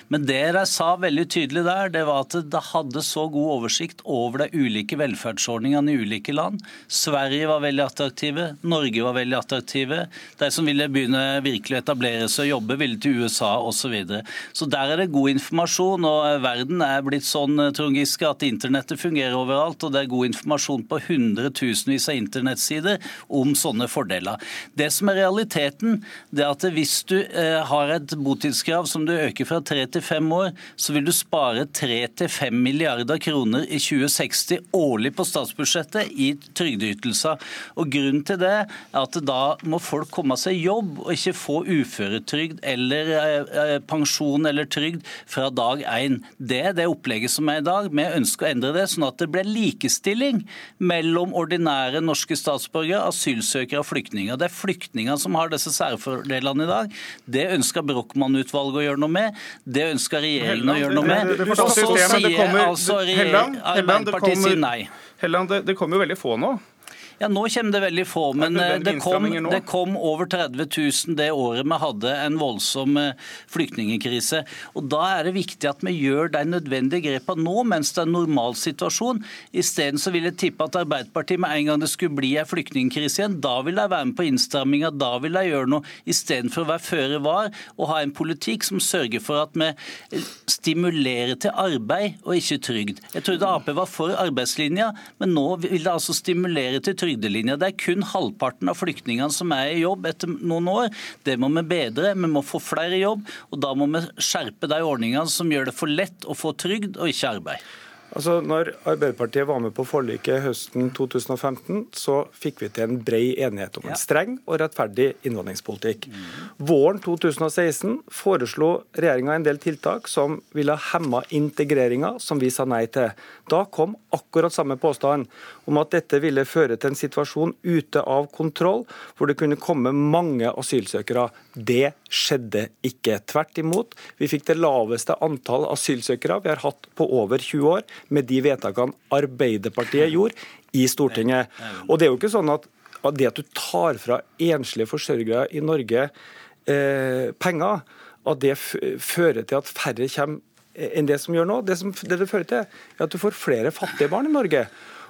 Men det de sa veldig tydelig der, det var at det hadde så god oversikt over de ulike velferdsordningene i ulike land. Sverige var veldig attraktive, Norge var veldig attraktive. De som ville begynne virkelig å etablere seg og jobbe, ville til USA osv. Så, videre. så der er det god informasjon. og eh, Verden er blitt sånn eh, Trond Giske, at internettet fungerer overalt. og Det er god informasjon på hundretusenvis av internettsider om sånne fordeler. Det som er realiteten, det er at hvis du eh, har et botidskrav som du øker fra tre til fem år, så vil du spare tre til fem milliarder kroner i 2060 årlig på statsbudsjettet i trygdeytelser. Og Grunnen til det er at da må folk komme seg i jobb og ikke få uføretrygd eller eh, pensjon eller trygd fra dag én. Det er det opplegget som er i dag. Vi ønsker å endre det sånn at det blir likestilling mellom ordinære norske statsborgere, asylsøkere og flyktninger. Det er flyktninger som har disse særfordelene i dag. Det ønsker Brochmann-utvalget å gjøre noe med. Det ønsker regjeringen å gjøre noe med. Og så sier altså Arbeiderpartiet sier nei. Helland, det, det kommer jo veldig få nå. Ja, Nå kommer det veldig få, men det, det, kom, det, kom, over 30 000 det året vi hadde en voldsom eh, flyktningkrise. Og Da er det viktig at vi gjør de nødvendige grepene nå, mens det er en normal situasjon. Isteden vil jeg tippe at Arbeiderpartiet med en gang det skulle bli en flyktningkrise igjen, da vil de være med på innstramminga, da vil de gjøre noe, istedenfor å være føre var og ha en politikk som sørger for at vi stimulerer til arbeid og ikke trygd. Jeg trodde Ap var for arbeidslinja, men nå vil det altså stimulere til trygd trygdelinja. Det er kun halvparten av flyktningene som er i jobb etter noen år. Det må vi bedre. Vi må få flere i jobb, og da må vi skjerpe de ordningene som gjør det for lett å få trygd og ikke arbeid. Altså, når Arbeiderpartiet var med på forliket høsten 2015, så fikk vi til en brei enighet om en streng og rettferdig innvandringspolitikk. Våren 2016 foreslo regjeringa en del tiltak som ville hemma integreringa, som vi sa nei til. Da kom akkurat samme påstand om at dette ville føre til en situasjon ute av kontroll, hvor det kunne komme mange asylsøkere. Det skjedde ikke. Tvert imot, vi fikk det laveste antall asylsøkere vi har hatt på over 20 år, med de vedtakene Arbeiderpartiet gjorde i Stortinget. Og det er jo ikke sånn at det at du tar fra enslige forsørgere i Norge eh, penger, at det fører til at færre kommer enn det som gjør nå. Det, som, det det fører til, er at du får flere fattige barn i Norge.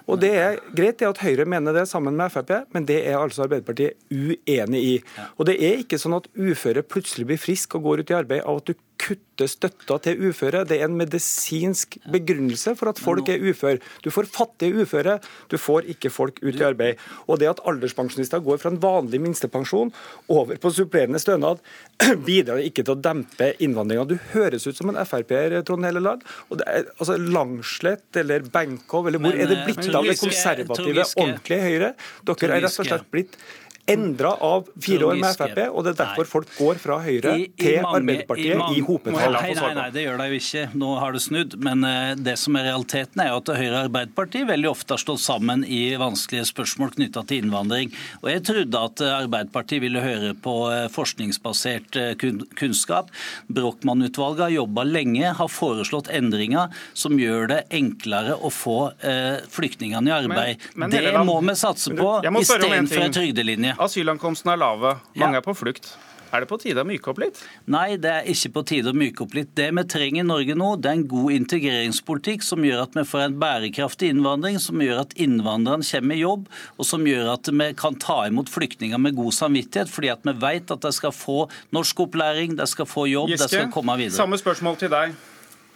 Og Det er greit det at Høyre mener det sammen med Frp, men det er altså Arbeiderpartiet uenig i. Og Det er ikke sånn at uføre plutselig blir friske og går ut i arbeid av at du kutte støtta til uføre. Det er en medisinsk begrunnelse for at folk er uføre. Du får fattige uføre, du får ikke folk ut i arbeid. Og det at alderspensjonister går fra en vanlig minstepensjon over på supplerende stønad, bidrar ikke til å dempe innvandringa. Du høres ut som en Frp-er, Trond Helleland. Og det er, altså Langslett eller Benkow, eller hvor er det blitt av det konservative, ordentlige Høyre? Dere er rett og slett blitt endra av fire år med Frp, og det er derfor folk går fra Høyre I, i til mange, Arbeiderpartiet i, i hopetall. Nei, nei, nei, det gjør de jo ikke. Nå har det snudd. Men uh, det som er realiteten, er jo at Høyre og Arbeiderpartiet veldig ofte har stått sammen i vanskelige spørsmål knytta til innvandring. Og jeg trodde at uh, Arbeiderpartiet ville høre på uh, forskningsbasert kunnskap. Brochmann-utvalget har jobba lenge, har foreslått endringer som gjør det enklere å få flyktningene i arbeid. Men, men, det må vi satse på istedenfor en trygdelinje. Asylankomstene er lave, mange ja. er på flukt. Er det på tide å myke opp litt? Nei, det er ikke på tide å myke opp litt. Det vi trenger i Norge nå, det er en god integreringspolitikk som gjør at vi får en bærekraftig innvandring, som gjør at innvandrerne kommer i jobb, og som gjør at vi kan ta imot flyktninger med god samvittighet, fordi at vi vet at de skal få norskopplæring, de skal få jobb, Giske, de skal komme videre. Samme spørsmål til deg.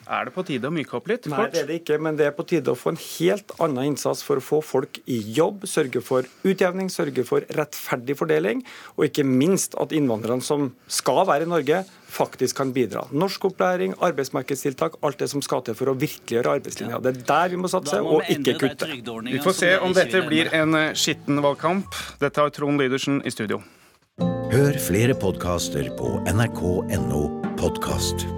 Er det på tide å myke opp litt? Nei, det er det ikke, men det er på tide å få en helt annen innsats for å få folk i jobb, sørge for utjevning, sørge for rettferdig fordeling, og ikke minst at innvandrerne som skal være i Norge, faktisk kan bidra. Norskopplæring, arbeidsmarkedstiltak, alt det som skal til for å virkeliggjøre arbeidslinja. Det er der vi må satse, må og ikke kutte. Vi får se om dette blir en eh, skitten valgkamp. Dette har Trond Lydersen i studio. Hør flere podkaster på nrk.no podkast.